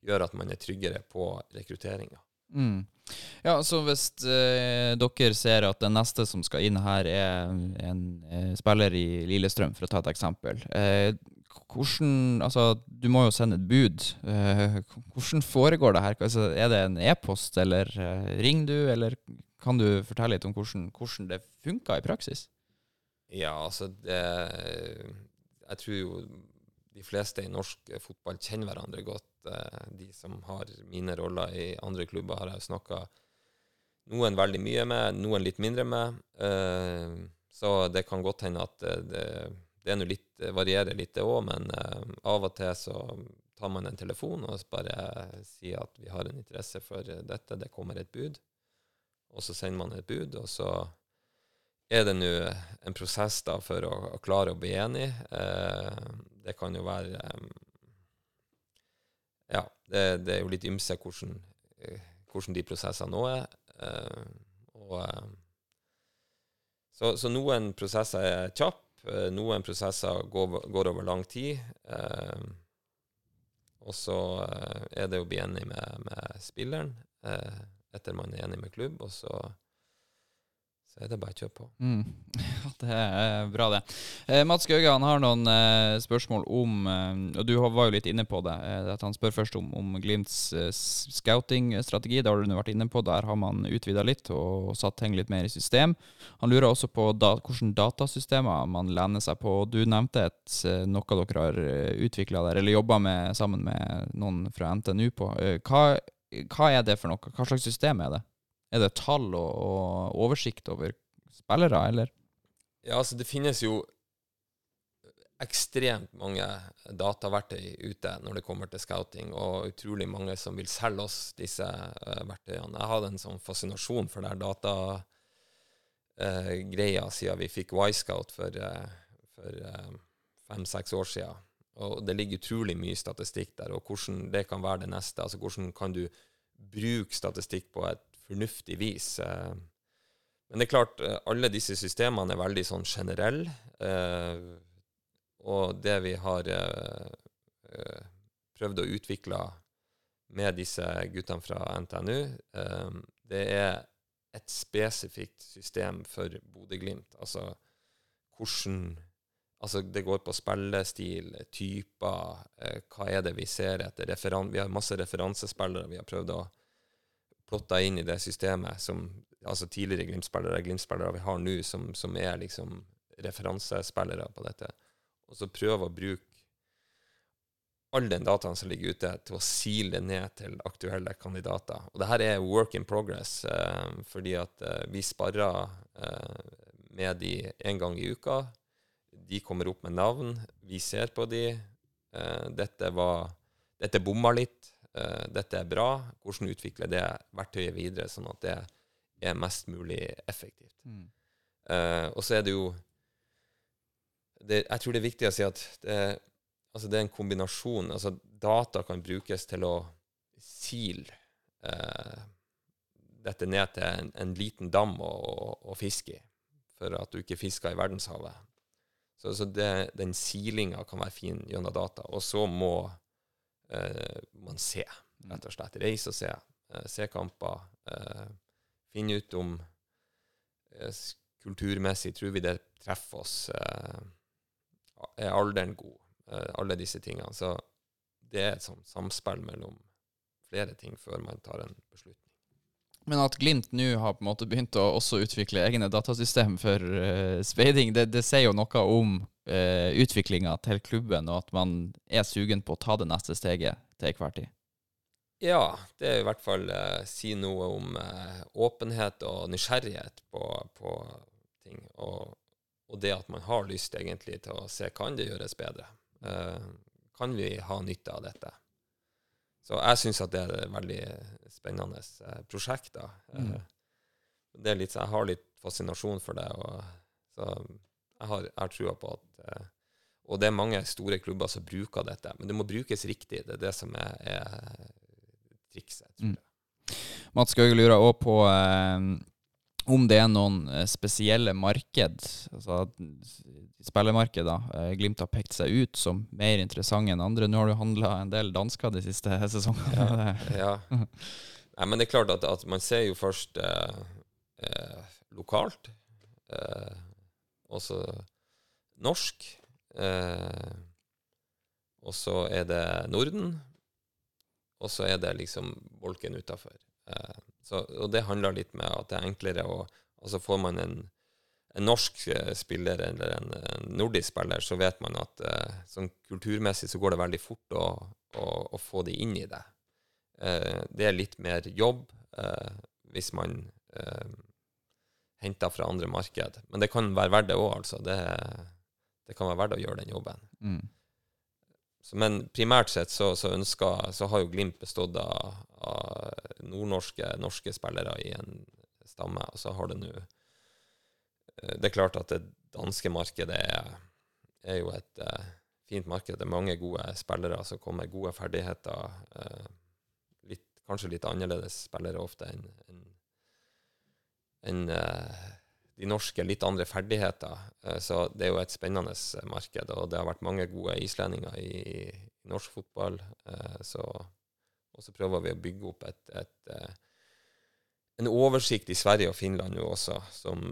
gjør at man er tryggere på rekrutteringa. Mm. Ja, så hvis eh, dere ser at den neste som skal inn her, er en eh, spiller i Lillestrøm, for å ta et eksempel. Eh, hvordan, altså, du må jo sende et bud. Eh, hvordan foregår det her? Altså, er det en e-post, eller eh, ringer du, eller kan du fortelle litt om hvordan, hvordan det funka i praksis? Ja, altså det Jeg tror jo de fleste i norsk fotball kjenner hverandre godt. Eh, De som har mine roller i andre klubber, har jeg snakka noen veldig mye med, noen litt mindre med. Eh, Så det kan godt hende at det, det, det litt, varierer litt, det òg, men eh, av og til så tar man en telefon og bare sier at vi har en interesse for dette, det kommer et bud. Og så sender man et bud, og så er det nå en prosess da for å, å klare å bli enig. Eh, det kan jo være eh, Ja, det, det er jo litt ymse hvordan, eh, hvordan de prosessene nå er. Eh, og, eh, så, så noen prosesser er kjappe, noen prosesser går, går over lang tid. Og så er det å bli enig med, med spilleren etter man er enig med klubb, og så så er det bare å kjøre på. Mm. *laughs* Ja, det er bra, det. Eh, Mats Gauge han har noen eh, spørsmål om eh, Og du var jo litt inne på det. Eh, at Han spør først om, om Glimts eh, scouting-strategi. Det har du vært inne på. Der har man utvida litt og satt ting litt mer i system. Han lurer også på da, hvilke datasystemer man lener seg på. Du nevnte et, eh, noe dere har utvikla der, eller jobba med sammen med noen fra NTNU på. Hva, hva er det for noe? Hva slags system er det? Er det tall og, og oversikt over spillere, eller? Ja, altså det finnes jo ekstremt mange dataverktøy ute når det kommer til scouting, og utrolig mange som vil selge oss disse uh, verktøyene. Jeg hadde en sånn fascinasjon for det datagreia uh, siden vi fikk Y-Scout for, uh, for eh, fem-seks år siden. Og det ligger utrolig mye statistikk der, og hvordan det kan være det neste. Altså hvordan kan du bruke statistikk på et fornuftig vis. eh, men det er klart, eh, alle disse systemene er veldig sånn generelle. Eh, og det vi har prøvd å utvikle med disse guttene fra NTNU, det er et spesifikt system for Bodø-Glimt. Altså hvordan Altså det går på spillestil, typer, hva er det vi ser etter. Referan vi har masse referansespillere vi har prøvd å plotte inn i det systemet som altså tidligere Glimt-spillere, Glimt-spillere vi har nå, som, som er liksom referansespillere på dette. Og så prøve å bruke all den dataen som ligger ute, til å sile ned til aktuelle kandidater. Og det her er work in progress, eh, fordi at eh, vi sparrer eh, med de en gang i uka. De kommer opp med navn. Vi ser på de. Eh, dette var Dette bomma litt. Eh, dette er bra. Hvordan utvikle det verktøyet videre, sånn at det er mest mulig effektivt. Eh, og så er det jo det, Jeg tror det er viktig å si at det, altså det er en kombinasjon. altså Data kan brukes til å sile uh, dette ned til en, en liten dam å, å, å fiske i, for at du ikke fisker i verdenshavet. Så, så det, den silinga kan være fin gjennom data. Og så må man se, rett og slett. Reise og se. Eh, se kamper. Eh, finne ut om eh, kulturmessig tror vi det treffer oss. Eh, er alderen god? Eh, alle disse tingene. Så det er et sånt samspill mellom flere ting før man tar en beslutning. Men at Glimt nå har på en måte begynt å utvikle egne datasystem for uh, speiding, det, det sier jo noe om uh, utviklinga til klubben, og at man er sugen på å ta det neste steget til enhver tid. Ja, det er i hvert fall uh, si noe om uh, åpenhet og nysgjerrighet på, på ting. Og, og det at man har lyst egentlig til å se kan det gjøres bedre. Kan vi ha nytte av dette? Så jeg syns at det er et veldig spennende eh, prosjekt. da. Mm. Eh, litt, jeg har litt fascinasjon for det, og så jeg har, jeg har trua på at eh, Og det er mange store klubber som bruker dette, men det må brukes riktig. Det er det som er, er trikset. tror Mm. jeg. Mats Gauge lurer òg på eh, om det er noen eh, spesielle marked, altså spillemarked, da. Eh, Glimt har pekt seg ut som mer interessante enn andre. Nå har du handla en del dansker de siste *laughs* sesongene. Ja. *laughs* Nei, men det er klart at, at man ser jo først eh, eh, lokalt, eh, også norsk, eh, og så er det Norden, og så er det liksom bolken utafor. Eh, så- og det handler litt med at det er enklere å Altså får man en, en norsk eh, spiller eller en, en nordisk spiller, så vet man at eh, sånn kulturmessig så går det veldig fort å, å, å få de inn i det. Eh, det er litt mer jobb eh, hvis man eh, henter fra andre marked. Men det kan være verdt det òg, altså. Det, det kan være verdt å gjøre den jobben. Mm. Men primært sett så, så, ønsker, så har jo Glimt bestått av, av nordnorske norske spillere i en stamme, og så har det nå eh, Det er klart at det danske markedet er, er jo et uh, fint marked. Det er mange gode spillere som kommer, gode ferdigheter. Uh, litt, kanskje litt annerledes spillere ofte enn en, en, eh, de norske, litt andre ferdigheter. Eh, så det er jo et spennende eh, marked, og det har vært mange gode islendinger i, norsk fotball. eh, så, og så prøver vi å bygge opp et, et, en oversikt i Sverige og Finland nå også, som,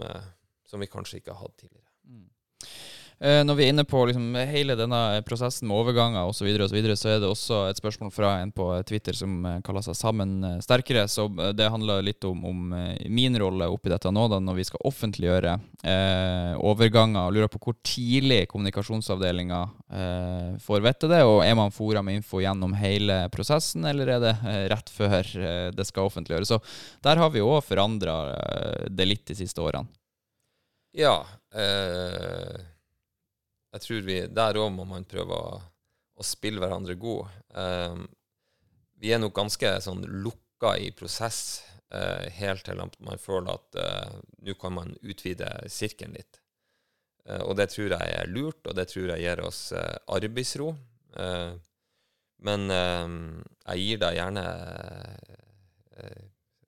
som vi kanskje ikke har hatt tidligere. Eh, Når vi er inne på liksom hele denne prosessen med overganger osv., så, videre, og så, videre, så er det også et spørsmål fra en på Twitter som eh, kaller seg Sammen eh, sterkere. Så eh, det handler litt om, om eh, min rolle oppi dette nå, da, når vi skal offentliggjøre eh, overganger. og Lurer på hvor tidlig kommunikasjonsavdelinga eh, får vite det. Og er man fora med info gjennom hele prosessen, eller er det eh, rett før eh, det skal offentliggjøres? Så der har vi òg forandra eh, det litt de siste årene. Ja. Eh, jeg tror vi Der òg må man prøve å, å spille hverandre god. Um, vi er nok ganske sånn lukka i prosess uh, helt til man føler at uh, nå kan man utvide sirkelen litt. Uh, og det tror jeg er lurt, og det tror jeg gir oss arbeidsro. Men eh, jeg gir deg gjerne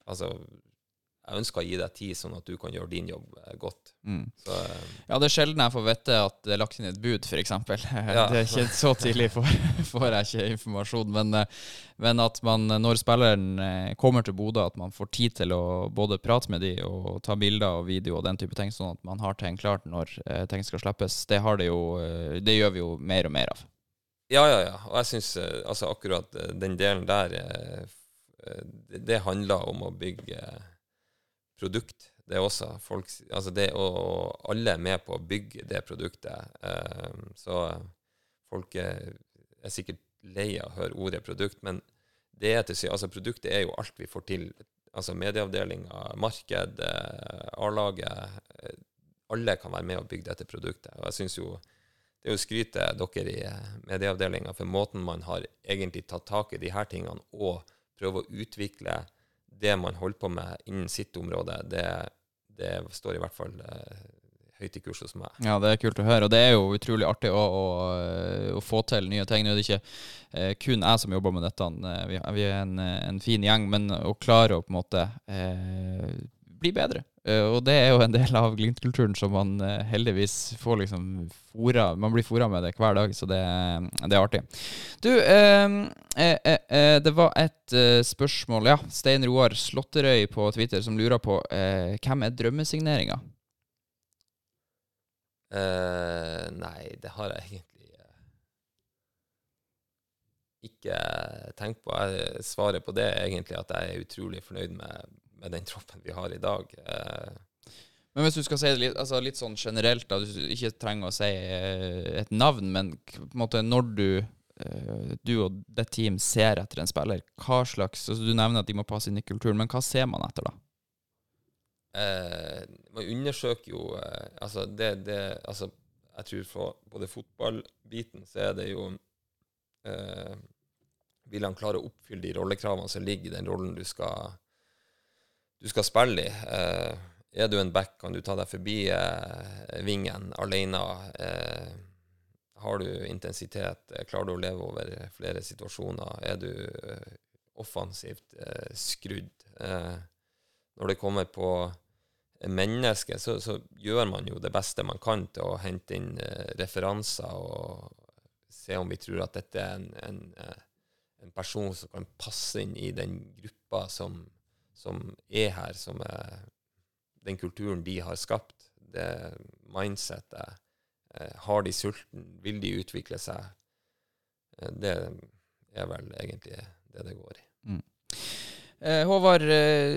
Altså, jeg ønsker å gi deg tid, sånn at du kan gjøre din jobb eh, godt. Mm. Så eh, Ja, det er sjelden jeg får vite at det er lagt inn et bud, f.eks. *laughs* Ja. Det er ikke så tidlig får, *laughs* får jeg ikke informasjon. Men, eh, men at man, når spilleren kommer til Bodø, at man får tid til å både prate med de og ta bilder og video og den type ting, sånn at man har ting klart når ting skal slippes, det, har det, jo, det gjør vi jo mer og mer av. Ja, ja, ja. Og jeg syns altså akkurat den delen der det, handler om å bygge produkt. Det er også folk Altså det og Alle er med på å bygge det produktet. Eh, så folk er, er sikkert lei av å høre ordet produkt, men det er til altså produktet er jo alt vi får til. Altså medieavdelinga, marked, eh, A-laget. eh, Alle kan være med og bygge dette produktet. Og jeg synes jo det er jo skryte dere i eh, medieavdelinga for måten man har egentlig tatt tak i de her tingene og prøve å utvikle det man holder på med innen sitt område. Det, det står i hvert fall eh, høyt i kurs hos meg. Ja, det er kult å høre, og det er jo utrolig artig å, å, å få til nye ting. Nå er det ikke eh, kun jeg som jobber med dette, eh, vi, vi er en, eh, en fin gjeng, men å klare å på en måte eh, bli bedre. Eh, og det er jo en del av Glimt-kulturen som man eh, heldigvis får liksom fora Man blir fora med det hver dag, så det, det er artig. Du, eh, eh, eh, eh, det var et spørsmål, ja. Stein Roar Slåtterøy på Twitter som lurer på eh, hvem er drømmesigneringa? Uh, nei, det har jeg egentlig ikke tenkt på. Jeg, svarer på det egentlig at jeg er utrolig fornøyd med, med den troppen vi har i dag. Eh, Men hvis du skal si det litt, altså litt sånn generelt, da, du ikke trenger å si eh, et navn, men på en måte når du eh, du og det team ser etter en spiller, hva slags altså Du nevner at de må passe inn i kulturen, men hva ser man etter, da? Eh, man undersøker jo eh, Altså, det, det Altså, jeg tror for både fotballbiten så er det jo eh, Vil han klare å oppfylle de rollekravene som ligger i den rollen du skal du skal spille i? Eh, er du en back, kan du ta deg forbi eh, vingen alene? Eh, har du intensitet? Klarer du å leve over flere situasjoner? Er du offensivt skrudd? Når det kommer på mennesket, så, så gjør man jo det beste man kan til å hente inn eh, referanser og se om vi tror at dette er en, en, en person som kan passe inn i den gruppa som, som er her, som er den kulturen de har skapt, det mindsettet. Eh, har de sulten? Vil de utvikle seg? Eh, det er vel egentlig det det går i. Eh, Håvard, eh,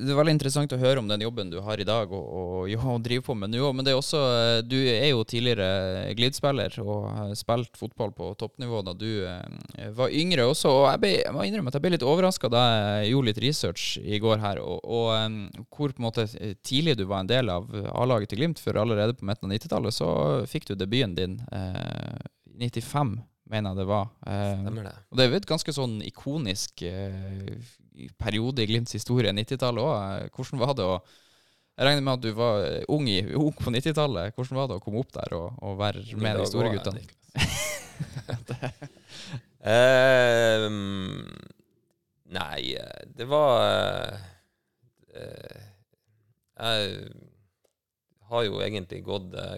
det er veldig interessant å høre om den jobben du har i dag og, og, og driver på med nå. Men det er også, eh, du er jo tidligere Glidd-spiller og har spilt fotball på toppnivå da du eh, var yngre også. Og jeg, ble, jeg må innrømme at jeg ble litt overraska da jeg gjorde litt research i går her, og, og eh, hvor på en måte tidlig du var en del av A-laget til Glimt. For allerede på midten av 90-tallet så fikk du debuten din eh, i 95, mener jeg det var. Eh, Stemmer det? og det er jo et ganske sånn ikonisk eh, periode i Glimts historie, 90-tallet òg. Hvordan var det å Jeg regner med at du var ung, i, ung på 90-tallet. Hvordan var det å komme opp der og, og være med de store guttene? *laughs* Ehm, nei, det var eh, Jeg har jo egentlig gått uh,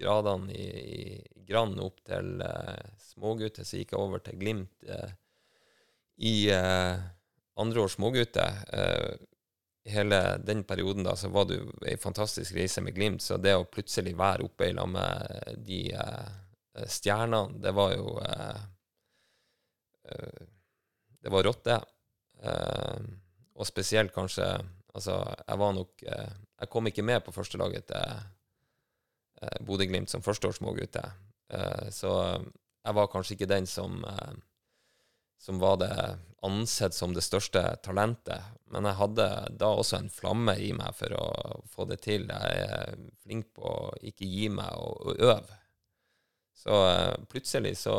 gradene i, i grann opp til uh, smågutter, så gikk jeg over til Glimt uh, i eh, andre år smågutte. Eh, hele den perioden da, så var jo ei fantastisk reise med Glimt. Så det å plutselig være oppe i lag med de eh, stjernene, det var jo eh, Det var rått, det. Og spesielt kanskje Altså, jeg var nok Jeg kom ikke med på førstelaget til eh, Bodø-Glimt som førsteårsmålgutte. Eh, så jeg var kanskje ikke den som eh, som var det ansett som det største talentet. Men jeg hadde da også en flamme i meg for å få det til. Jeg er flink på å ikke gi meg og, og øve. Så eh, plutselig så,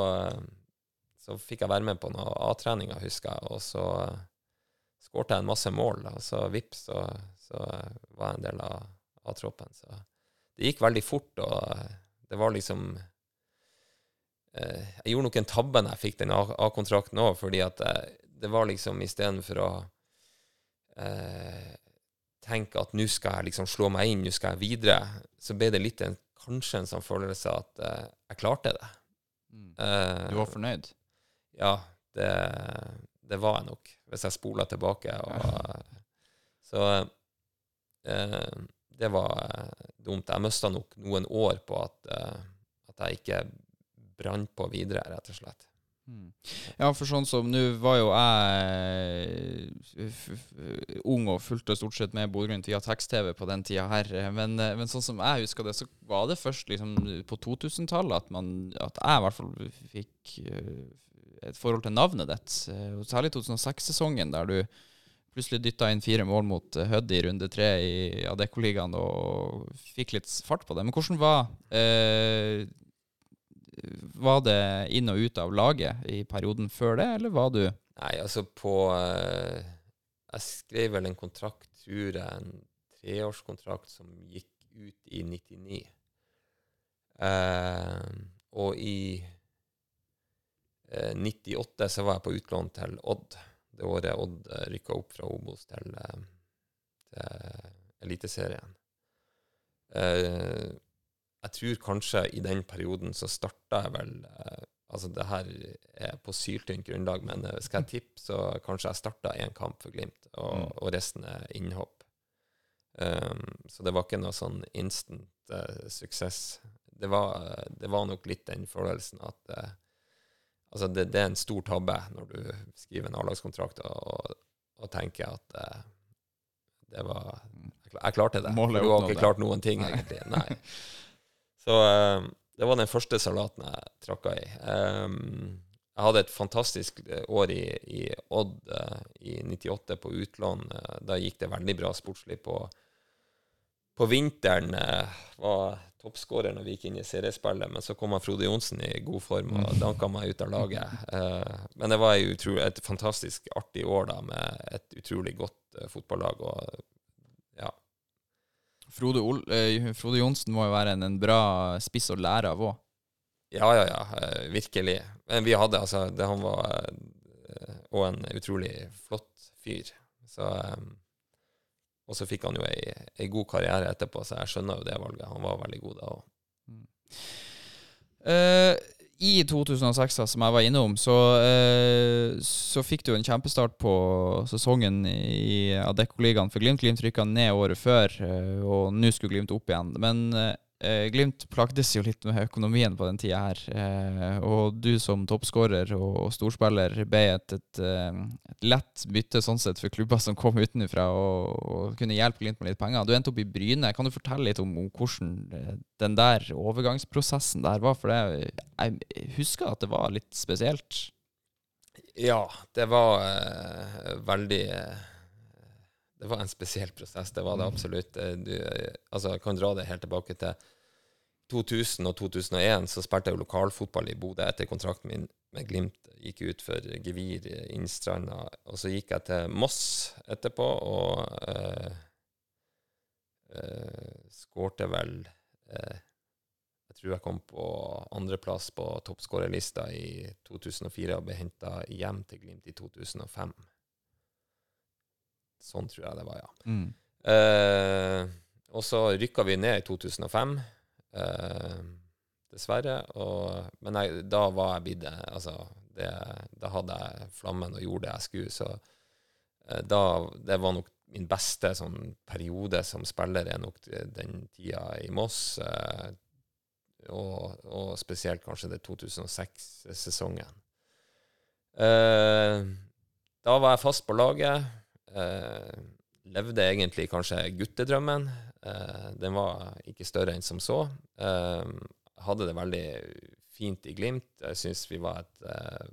så fikk jeg være med på noen A-treninger, husker jeg, og så skårte jeg en masse mål. Og så vips, så, så var jeg en del av A-troppen. Så det gikk veldig fort, og det var liksom Jeg gjorde nok en tabbe når jeg fikk den A-kontrakten òg, fordi at eh, det var liksom istedenfor å eh, tenke at nå skal jeg liksom slå meg inn, nå skal jeg videre, så ble det litt en, kanskje en sånn følelse at eh, jeg klarte det. Eh, Du var fornøyd? ja, det, det var jeg nok, hvis jeg spoler tilbake. Og, *laughs* så eh, det var eh, dumt. Jeg mista nok noen år på at, eh, at jeg ikke brant på videre, rett og slett. Mm. Ja, for sånn som nå var jo jeg f ung og fulgte stort sett med Bodø-Glimt via tekst-TV på den tida her. Men, eh, men sånn som jeg husker det, så var det først liksom på 2000-tallet at, man- at jeg i hvert fall fikk eh, et forhold til navnet ditt. Eh, Særlig 2006-sesongen, der du plutselig dytta inn fire mål mot eh, Hødd i runde tre i Adeccoligaen og fikk litt fart på det. Men hvordan var eh, var det inn og ut av laget i perioden før det, eller var du Nei, altså på eh, Jeg skrev vel en kontrakt, tror jeg, en treårskontrakt som gikk ut i 99. Eh, og i eh, 98 så var jeg på utlån til Odd. Det året Odd uh, rykka opp fra Obos til, eh, til Eliteserien. Eh, jeg tror kanskje i den perioden så starta jeg vel eh, Altså, det her er på syltynt grunnlag, men eh, skal jeg tippe, så kanskje jeg starta én kamp for Glimt, og, Mm. og resten er innhopp. Um, så det var ikke noe sånn instant eh, suksess. Det var, eh, det var nok litt den følelsen at eh, Altså, det, det er en stor tabbe når du skriver en A-lagskontrakt og, og tenker at eh, det var Jeg, klarte det. Målet du har ikke klart noen ting, egentlig. Nei. *laughs* Så eh, det var den første salaten jeg tråkka i. Um, jeg hadde et fantastisk eh, år i, i Odd uh, i 98 på utlån. Uh, da gikk det veldig bra sportslig på, på vinteren. Uh, var toppskårer når vi gikk inn i seriespillet, men så kom han Frode Johnsen i god form og danka meg ut av laget. Men det var et fantastisk artig år da, med et utrolig godt fotballag. og Frode, Ol eh, Frode Johnsen må jo være en, en bra spiss å lære av òg. Ja, ja, ja. eh, Virkelig. Men vi hadde altså det, Han var òg en utrolig flott fyr. Så eh, Og så fikk han jo ei, ei god karriere etterpå, så jeg skjønner jo det valget. Han var veldig god da òg. Eh, I 2006, som jeg var innom, så, eh, så fikk du en kjempestart på sesongen i Adeccoligaen. For Glimt Glimt rykka ned året før, eh, og nå skulle Glimt opp igjen. Men eh, Glimt plagdes jo litt med økonomien på den tida her. Eh, og du som toppskårer og, storspiller ble et, et, eh, et lett bytte sånn sett for klubber som kom utenfra og, og kunne hjelpe Glimt med litt penger. Du endte opp i Bryne. Kan du fortelle litt om, hvordan eh, den der overgangsprosessen der var? For det, jeg husker at det var litt spesielt. Ja, det var eh, veldig eh, Det var en spesiell prosess, det var det absolutt. Eh, Du, eh, altså, jeg kan dra det helt tilbake til 2000 og 2001, så spilte jeg jo lokalfotball i Bodø etter kontrakten min med Glimt gikk ut for gevir Innstranda. Og så gikk jeg til Moss etterpå og eh, eh, skårte vel eh, Jeg tror jeg kom på andreplass på toppskårerlista i 2004 og ble henta hjem til Glimt i 2005. Sånn tror jeg det var, ja. Mm. Eh, og så rykka vi ned i 2005, eh, dessverre. Og, men jeg, da var jeg blitt Altså, det, da hadde jeg flammen og gjorde det jeg skulle, så eh, da Det var nok min beste sånn periode som spiller er nok den tida i Moss. Og, og spesielt kanskje det 2006-sesongen. Eh, da var jeg fast på laget. Eh, levde egentlig kanskje guttedrømmen. Eh, den var ikke større enn som så. Eh, hadde det veldig fint i Glimt. Jeg syns vi var et eh,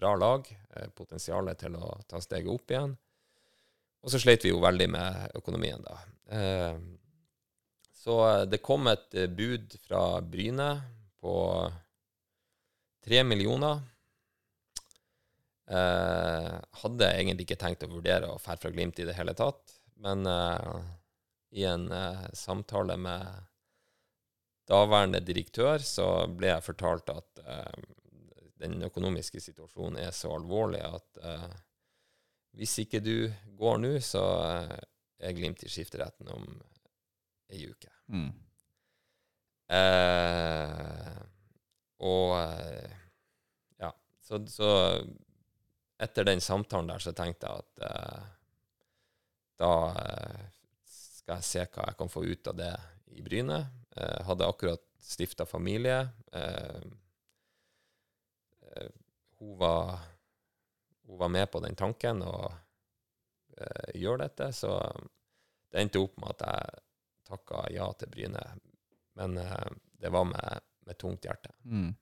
bra lag. Eh, potensialet til å ta steget opp igjen. Og så sleit vi jo veldig med økonomien, da. Eh, så eh, det kom et bud fra Bryne på tre millioner. Eh, hadde egentlig ikke tenkt å vurdere å dra fra Glimt i det hele tatt, men eh, i en eh, samtale med daværende direktør så ble jeg fortalt at eh, den økonomiske situasjonen er så alvorlig at eh, hvis ikke du går nå, så eh, er Glimt i skifteretten om ei uke. Mm. Eh, og ja, så, så etter den samtalen der så tenkte jeg at eh, da eh, skal jeg se hva jeg kan få ut av det i Bryne. Eh, hadde akkurat stifta familie. Eh, eh, hun, var, hun var med på den tanken og eh, gjør dette, så det endte opp med at jeg takka ja til Bryne. Men eh, det var med, med tungt hjerte. Mm.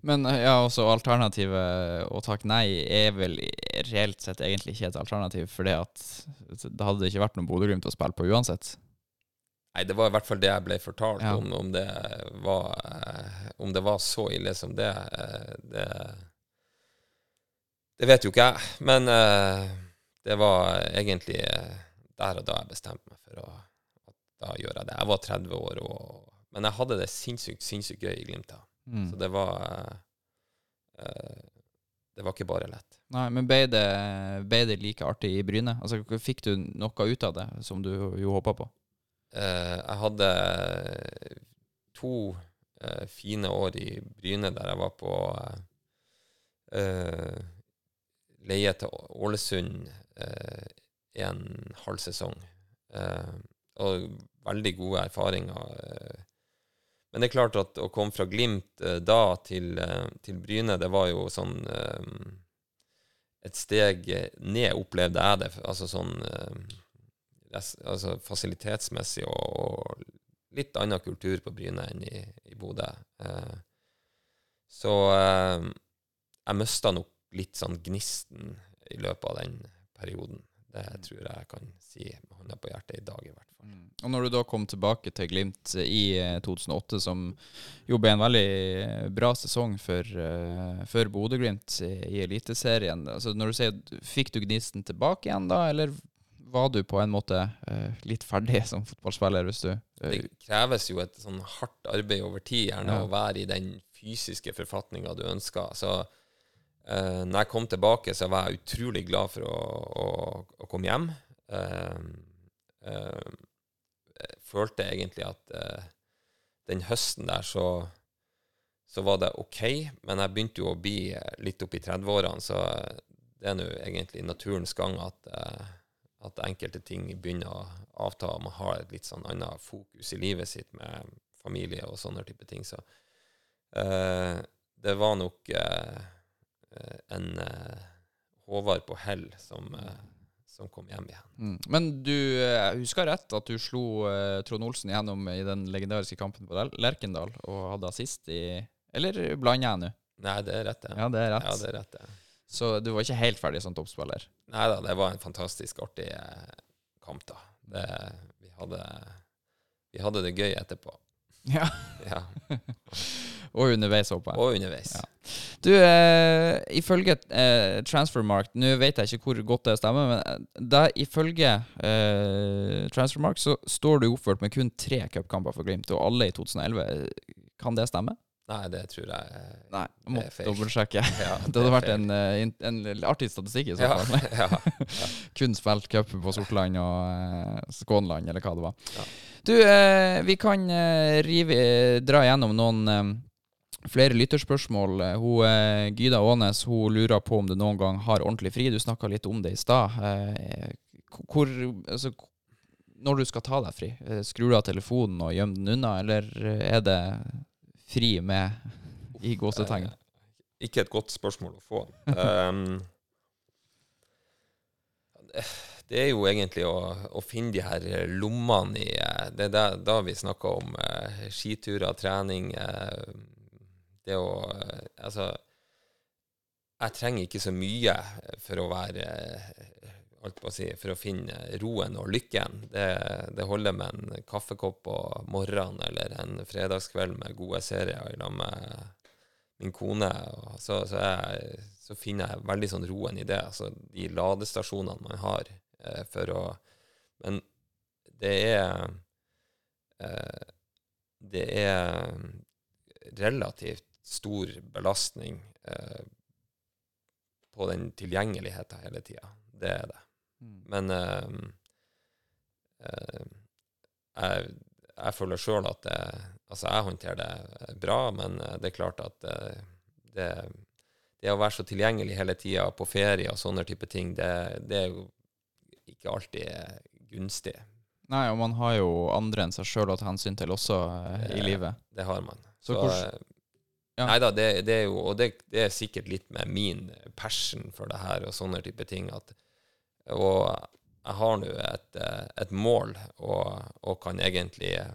Men eh, ja, også alternativet å takke nei er vel reelt sett egentlig ikke et alternativ, for det hadde ikke vært noen Bodø-Glimt å spille på uansett. Nei, det var i hvert fall det jeg ble fortalt. Ja. Om, om, det var, eh, om det var så ille som det, eh, det Det vet jo ikke jeg. Men det var egentlig der og da jeg bestemte meg for å da gjør jeg det. Jeg var 30 år, og, men jeg hadde det sinnssykt, sinnssykt gøy i Glimt. da. Mm. Så det var eh, eh, Det var ikke bare lett. Nei, men ble det, ble det like artig i Bryne? Altså, Fikk du noe ut av det, som du jo håpa på? Eh, jeg hadde to eh, fine år i Bryne der jeg var på eh, leie til Ålesund eh, en halv sesong. Og veldig gode erfaringer. Men det er klart at å komme fra Glimt eh, da til, eh, til Bryne, det var jo sånn eh, Et steg ned, opplevde jeg det. Altså sånn eh, altså fasilitetsmessig og, og litt annen kultur på Bryne enn i, i Bodø. Eh, så eh, jeg mista nok litt sånn gnisten i løpet av den perioden. Det tror jeg jeg kan si med hånda på hjertet i dag, i hvert fall. Og når du da kom tilbake til Glimt i eh, 2008, som jo ble en veldig eh, bra sesong for, eh, for Bodø-Glimt i, i Eliteserien altså når du sier, Fikk du gnisten tilbake igjen da, eller var du på en måte eh, litt ferdig *laughs* som fotballspiller hvis du eh, Det kreves jo et sånn hardt arbeid over tid, gjerne Ja. å være i den fysiske forfatninga du ønsker. Så eh, når jeg kom tilbake, så var jeg utrolig glad for å, å, å komme hjem. Uh, uh, jeg følte egentlig at den høsten der så så var det OK, men jeg begynte jo å bli litt opp i 30-årene, så det er nå egentlig naturens gang at, at enkelte ting begynner å avta, man har et litt sånn annet fokus i livet sitt med familie og sånne type ting. Så det var nok en eh, Håvard på hell som, eh, som kom hjem igjen. mm. Men du eh, husker rett at du slo eh, Trond Olsen igjennom i den legendariske kampen på Lerkendal og hadde assist i Eller blander jeg nå? Nei, det er rett, det. Ja, det er rett. Ja, det er rett, det. Så du var ikke helt ferdig som toppspiller? Nei da, det var en fantastisk artig eh, kamp, da. Det, vi, hadde, vi hadde det gøy etterpå. Ja. Ja. *laughs* Og underveis, håper jeg. Og underveis. Ja. Du, eh, ifølge eh, Transfermark Nå vet jeg ikke hvor godt det stemmer, men eh, der, ifølge eh, Transfermark så står du oppført med kun tre cupkamper for Glimt, og alle i 2011. Kan det stemme? Nei, det tror jeg eh, Nei, Det må dobbeltsjekke. *laughs* ja, *laughs* Det hadde er vært en, en, eh, en artig statistikk i så ja, fall. ja. Kun spilt cup på Sortland og eh, Skånland, eller hva det var. Du, eh, vi kan eh, rive, dra gjennom noen eh, flere lytterspørsmål. Eh, Hun, eh, Gyda Aanes hun lurer på om du noen gang har ordentlig fri. Du snakka litt om det i stad. Eh, hvor altså, Når du skal ta deg fri, eh, skrur du av telefonen og gjemmer den unna, eller er det fri med i gåsetegn? Eh, Ikke et godt spørsmål å få. *laughs* Um, det- er jo egentlig å, å finne de her lommene i eh, Det er da, da vi snakker om eh, skiturer, trening eh, Det å eh, Altså Jeg trenger ikke så mye for å være eh, alt på å si, For å finne roen og lykken. Det, det holder med en kaffekopp på morgenen eller en fredagskveld med gode serier i lag med min kone. Så, så, jeg, så finner jeg veldig sånn roen i det. Altså de ladestasjonene man har eh, for å Men det er eh, Det er relativt stor belastning eh, på den tilgjengeligheten hele tida. Det er det. Mm. Men eh, eh, jeg, jeg føler sjøl at det, altså jeg håndterer det bra, men eh, det er klart at eh, det, det å være så tilgjengelig hele tida på ferie og sånne type ting, det, det er jo ikke alltid gunstig. Nei, og man har jo andre enn seg sjøl å ta hensyn til også eh, i livet. Det har man. Så Så, ja. Nei da, det, det er jo Og det, det er sikkert litt med min passion for det her og sånne type ting. At, og jeg har nå et, eh, et mål og, og kan egentlig eh,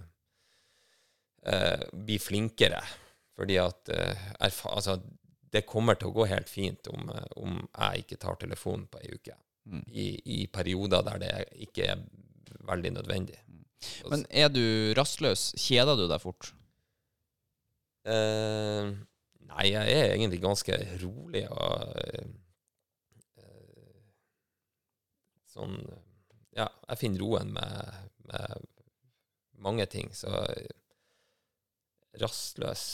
bli flinkere. Fordi at eh, altså, det kommer til å gå helt fint om, eh, om jeg ikke tar telefonen på ei uke. Mm. I, I perioder der det ikke er veldig nødvendig. Men er du rastløs? Kjeder du deg fort? Eh, nei, jeg er egentlig ganske rolig og eh, eh, sånn Ja, jeg finner roen med, med mange ting, så eh, rastløs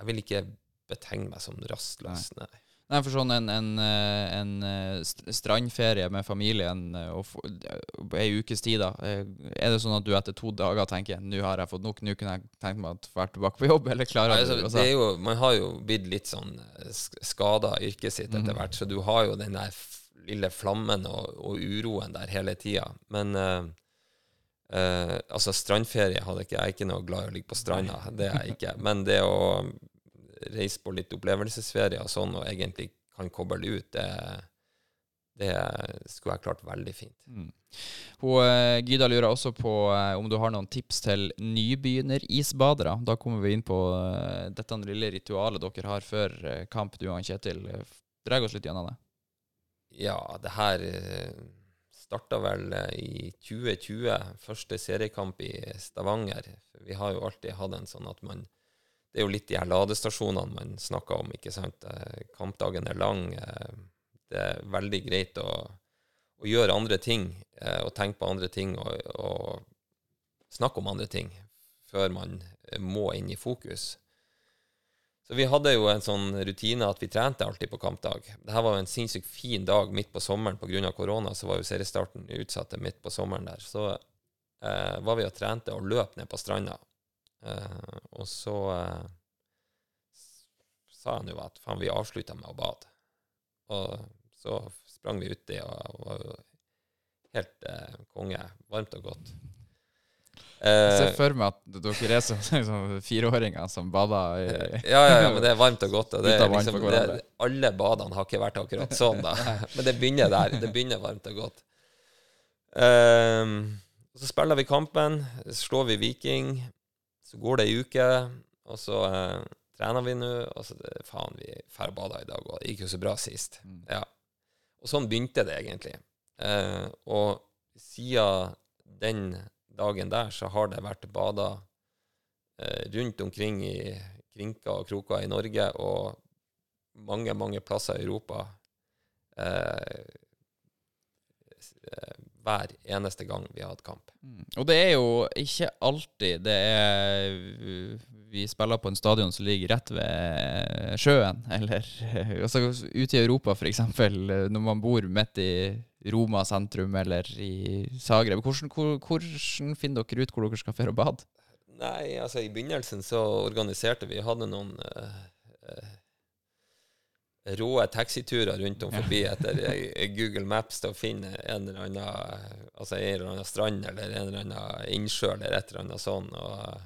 Jeg vil ikke betegne meg som rastløs, nei. Nei, for sånn en, en, eh, en eh, strandferie med familien eh, og ei ukes tid, da. Er det sånn at du etter to dager tenker nå har jeg fått nok, nå kunne jeg tenkt meg å være tilbake på jobb, *laughs* eller klarer Altså, det er jo, man har jo blitt litt sånn skada av yrket sitt etter Mhm. hvert, så du har jo den der lille flammen og, og uroen der hele tida. Men eh, eh, altså, strandferie hadde ikke jeg er ikke noe glad i å ligge på stranda, det er jeg ikke. Men det å reise på litt opplevelsesferie og sånn, og egentlig kan koble ut, det, det skulle jeg klart veldig fint. Mm. Hun, eh, Gyda lurer også på eh, om du har noen tips til nybegynnerisbadere. Da kommer vi inn på dette lille ritualet dere har før kamp, du og Kjetil. Dreg oss litt gjennom det. Ja, det her starta vel eh, i 2020, første seriekamp i Stavanger. Vi har jo alltid hatt en sånn at man Det er jo litt de her ladestasjonene man snakker om, ikke sant. Eh, Kampdagen er lang. eh, Det er veldig greit å, å gjøre andre ting og tenke på andre ting og, og snakke om andre ting før man må inn i fokus. Så vi hadde jo en sånn rutine at vi trente alltid på kampdag. Dette var jo en sinnssykt fin dag midt på sommeren pga. korona, så var jo seriestarten utsatt midt på sommeren der. Så eh, var vi og trente og løp ned på stranda. Eh, og så eh, sa han jo at faen, vi avslutta med å bade. Og så sprang vi uti og var jo helt eh, konge. Varmt og godt. Jeg ser Eh, for meg at dere er som, *laughs* fireåringer som bader i ja, ja, ja, men det er varmt og godt. Og det, liksom, det, alle badene har ikke vært akkurat sånn, da. *laughs* *laughs* Men det begynner der. Det begynner varmt og godt. Um, så spiller vi kampen, slår vi Viking. Så går det ei uke, og så uh, trener vi nå. Og så det, faen, vi drar og bader i dag, og det gikk jo så bra sist. Mm. Ja. Og sånn begynte det egentlig. Uh, og siden den dagen der, så har det vært bada eh, rundt omkring i krinker og kroker i Norge og mange, mange plasser i Europa eh, eh, hver eneste gang vi har hatt kamp. Mm. Og det er jo ikke alltid det er Vi spiller på en stadion som ligger rett ved sjøen, eller *laughs* altså, ute i Europa, f.eks. Når man bor midt i Roma sentrum eller i Zagreb. Hvordan, hvor, hvordan finner dere ut hvor dere skal føre og bade? Nei, altså i begynnelsen så organiserte vi, hadde noen eh, eh, rå taxiturer rundt om forbi etter Google Maps til å finne en eller annen altså en eller annen strand eller en eller annen innsjø eller et eller annet sånn. Og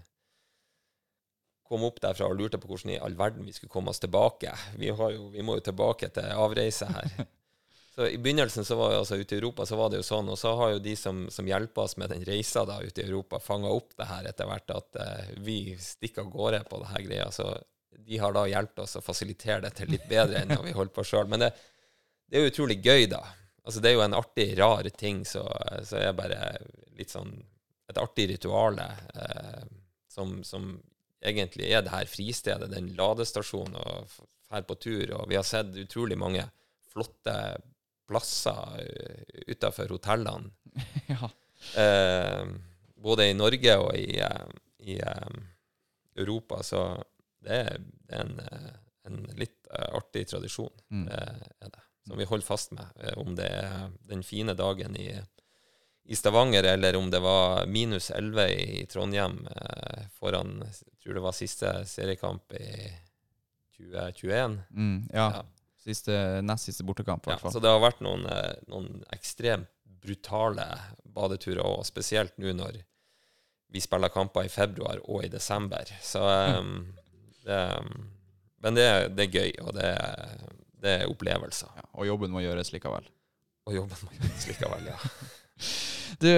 kom opp derfra og lurte på hvordan i all verden vi skulle komme oss tilbake. Vi, har jo, vi må jo tilbake til avreise her. *laughs* Så I begynnelsen så var jo altså ute i Europa så var det jo sånn, og så har jo de som, som hjelper oss med den reisa da ute i Europa, fanga opp det her etter hvert, at uh, vi stikker av gårde på det her greia. Så de har da hjulpet oss å fasilitere dette litt bedre enn når vi holdt på sjøl. Men det, det, er jo utrolig gøy, da. Altså Det er jo en artig, rar ting, så, så er bare litt sånn et artig rituale eh, som, som, egentlig er det her fristedet, den ladestasjonen, og her på tur. Og vi har sett utrolig mange flotte plasser uh, utafor hotellene. *laughs* ja. Eh, både i Norge og i, i, i um, Europa. Så det er, en, en, litt artig tradisjon. Mm. Det er det. Som vi holder fast med. Om det er den fine dagen i, i Stavanger, eller om det var minus 11 i Trondheim eh, foran Jeg tror det var siste seriekamp i 2021. Mm, ja. ja. Siste, nest siste bortekamp, i hvert fall. Ja, så det har vært noen, eh, noen ekstremt brutale badeturer, og spesielt nå når vi spiller kamper i februar og i desember. Så um, det, Men det, det, er gøy, og det, det er opplevelser. Ja, og jobben må gjøres likevel. Og jobben må gjøres likevel, ja. *laughs* Du,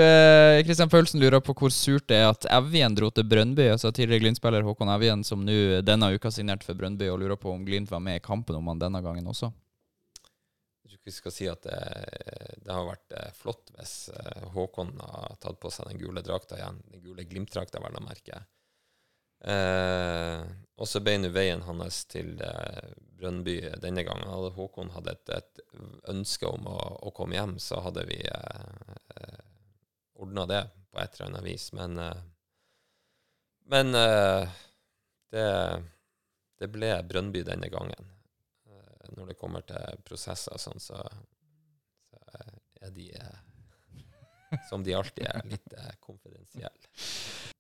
Kristian Følsen, Paulsen lurer på hvor surt det er at Evjen dro til Brønnby. altså Tidligere Glimt-spiller Håkon Evjen, som nå denne uka signerte for Brønnby, og lurer på om Glimt var med i kampen om han denne gangen også. Jeg tror ikke vi skal si at det, det, har vært eh, flott hvis eh, Håkon har tatt på seg den gule drakta igjen. Den gule Glimt-drakta, vel å merke. Eh, og så ble nå veien hans til eh, Brønnby denne gangen. Hadde Håkon hadde et, et, ønske om å, å, komme hjem, så hadde vi eh, ordna det på et eller annet vis. Men, eh, men uh, det, det, ble Brønnby denne gangen. Uh, når det kommer til prosesser sånn, så, så, er de, som de alltid er, litt konfidensielle.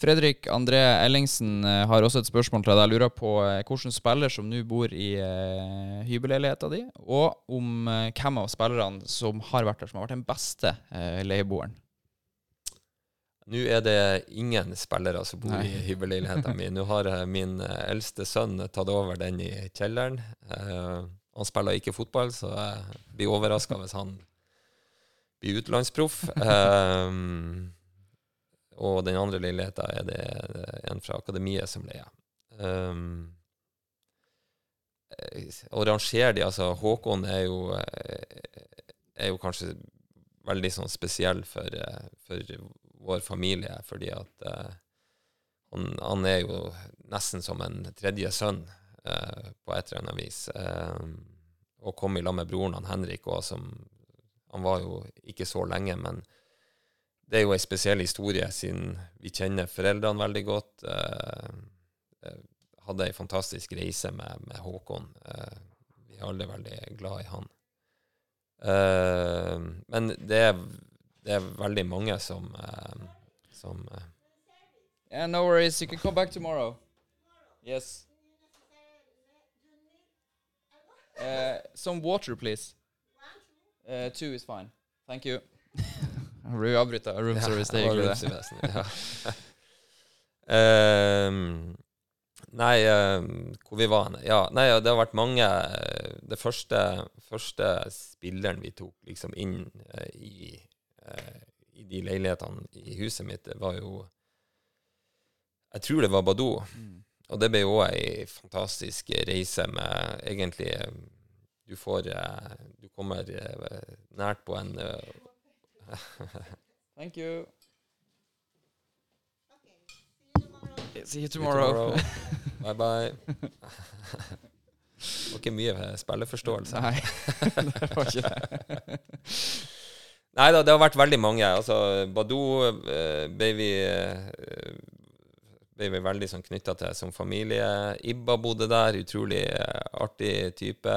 Fredrik André Ellingsen har også et spørsmål til deg. Jeg lurer på hvilken spiller som nå bor i uh, hybelleiligheta di, og om hvem av spillerne som har vært der, som har vært den beste leieboeren. Nå er det ingen spillere som bor Nei. *laughs* i hybelleiligheta min. Nå har min eldste sønn tatt over den i kjelleren. Uh, han spiller ikke fotball, så jeg blir overraska hvis han blir utenlandsproff. Um, *laughs* og den andre leiligheta er det en fra akademiet som leier. Um, å rangere de, altså Håkon er jo, er jo kanskje veldig sånn spesiell for, for vår familie, fordi at uh, han, han, er jo nesten som en tredje sønn uh, på et eller annet vis. Uh, og kom i lag med broren han Henrik òg, som Han var jo ikke så lenge, men det er jo ei spesiell historie, siden vi kjenner foreldrene veldig godt. hadde ei fantastisk reise med, med Håkon. vi er alle veldig glad i han. men det er det er veldig mange som, uh, som Yeah, no worries. You can come back tomorrow. Yes. Uh, some water, please. Uh, two is fine. Thank you. *laughs* Vi avbryter room service. Det er hyggelig, det. um, *laughs* nei, um, hvor vi var Ja, nei, det har vært mange Det første, første spilleren vi tok liksom inn uh, i uh, i de leilighetene i huset mitt, det var jo Jeg tror det var Badou. Mm. Og det ble jo ei fantastisk reise med egentlig Du får eh, Du kommer eh, nært på en eh, *laughs* Thank you. See you tomorrow. bye bye. Det var ikke mye spilleforståelse. Nei, *laughs* det var ikke det. Nei da, det har vært veldig mange. Altså, Badou eh, ble vi eh, ble vi veldig sånn knytta til som familie. Ibba bodde der. Utrolig eh, artig type.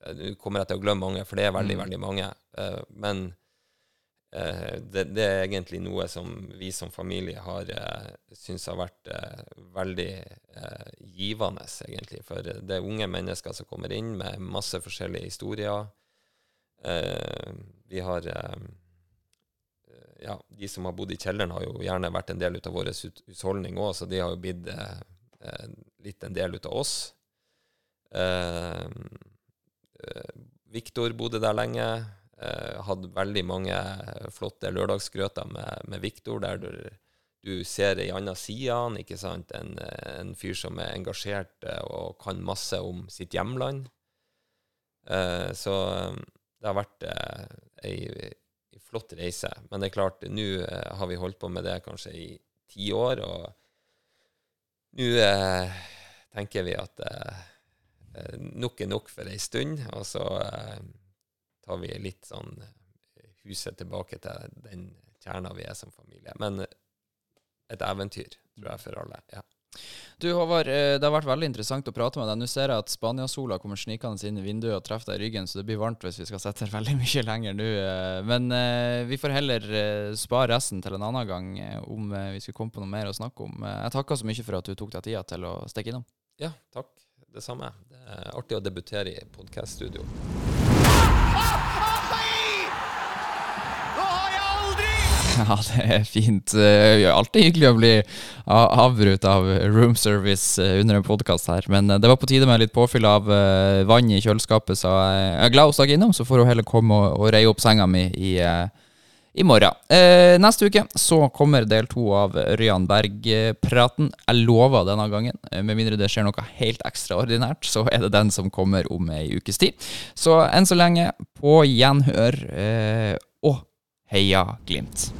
Nå kommer jeg til å glemme mange, for det er veldig, mm. veldig mange. men eh, det, det er egentlig noe som vi som familie har uh, syns har vært eh, veldig eh, givende, egentlig. For det er unge mennesker som kommer inn med masse forskjellige historier. Eh, vi har eh, ja, De som har bodd i kjelleren, har jo gjerne vært en del av vår hus- husholdning òg, så de har jo blitt eh, eh, litt en del av oss. Eh, eh, Viktor bodde der lenge. Eh, hadde veldig mange flotte lørdagsgrøter med, med Viktor, der du, du ser ei anna side av han, ikke sant? En, en fyr som er engasjert eh, og kan masse om sitt hjemland. Eh, så eh, det har vært eh, ei, flott reise. Men det er klart, nå eh, har vi holdt på med det kanskje i ti år, og nå eh, tenker vi at eh, eh, nok er nok for ei stund, og så eh, tar vi litt sånn eh, huset tilbake til den kjerna vi er som familie. Men et eventyr, tror jeg, for alle. ja. Du Håvard, eh, det har vært veldig interessant å prate med deg. Nå ser jeg at Spania-sola kommer snikende inn i vinduet og treffer deg i ryggen, så det blir varmt hvis vi skal sette her veldig mye lenger nå. eh. Men eh, vi får heller eh, spare resten til en annen gang eh, om eh, vi skulle komme på noe mer å snakke om. Eh, Jeg takker så mye for at du tok deg tida til å stikke innom. Ja, takk. Det samme. Det er artig å debutere i podkaststudio. Ja, det er fint. Eh, Alltid hyggelig å bli avbrutt av room service eh, under en podkast her. Men eh, det var på tide med litt påfyll av eh, vann i kjøleskapet, så jeg er glad hun stakk innom. Så får hun heller komme og, og reie opp senga mi i, eh, i morgen. Eh, neste uke så kommer del to av Ørjan Berg-praten. Jeg lover denne gangen. Eh, Med mindre det skjer noe helt ekstraordinært, så er det den som kommer om ei ukes tid. Så enn så lenge, på gjenhør. Eh, og heia Glimt.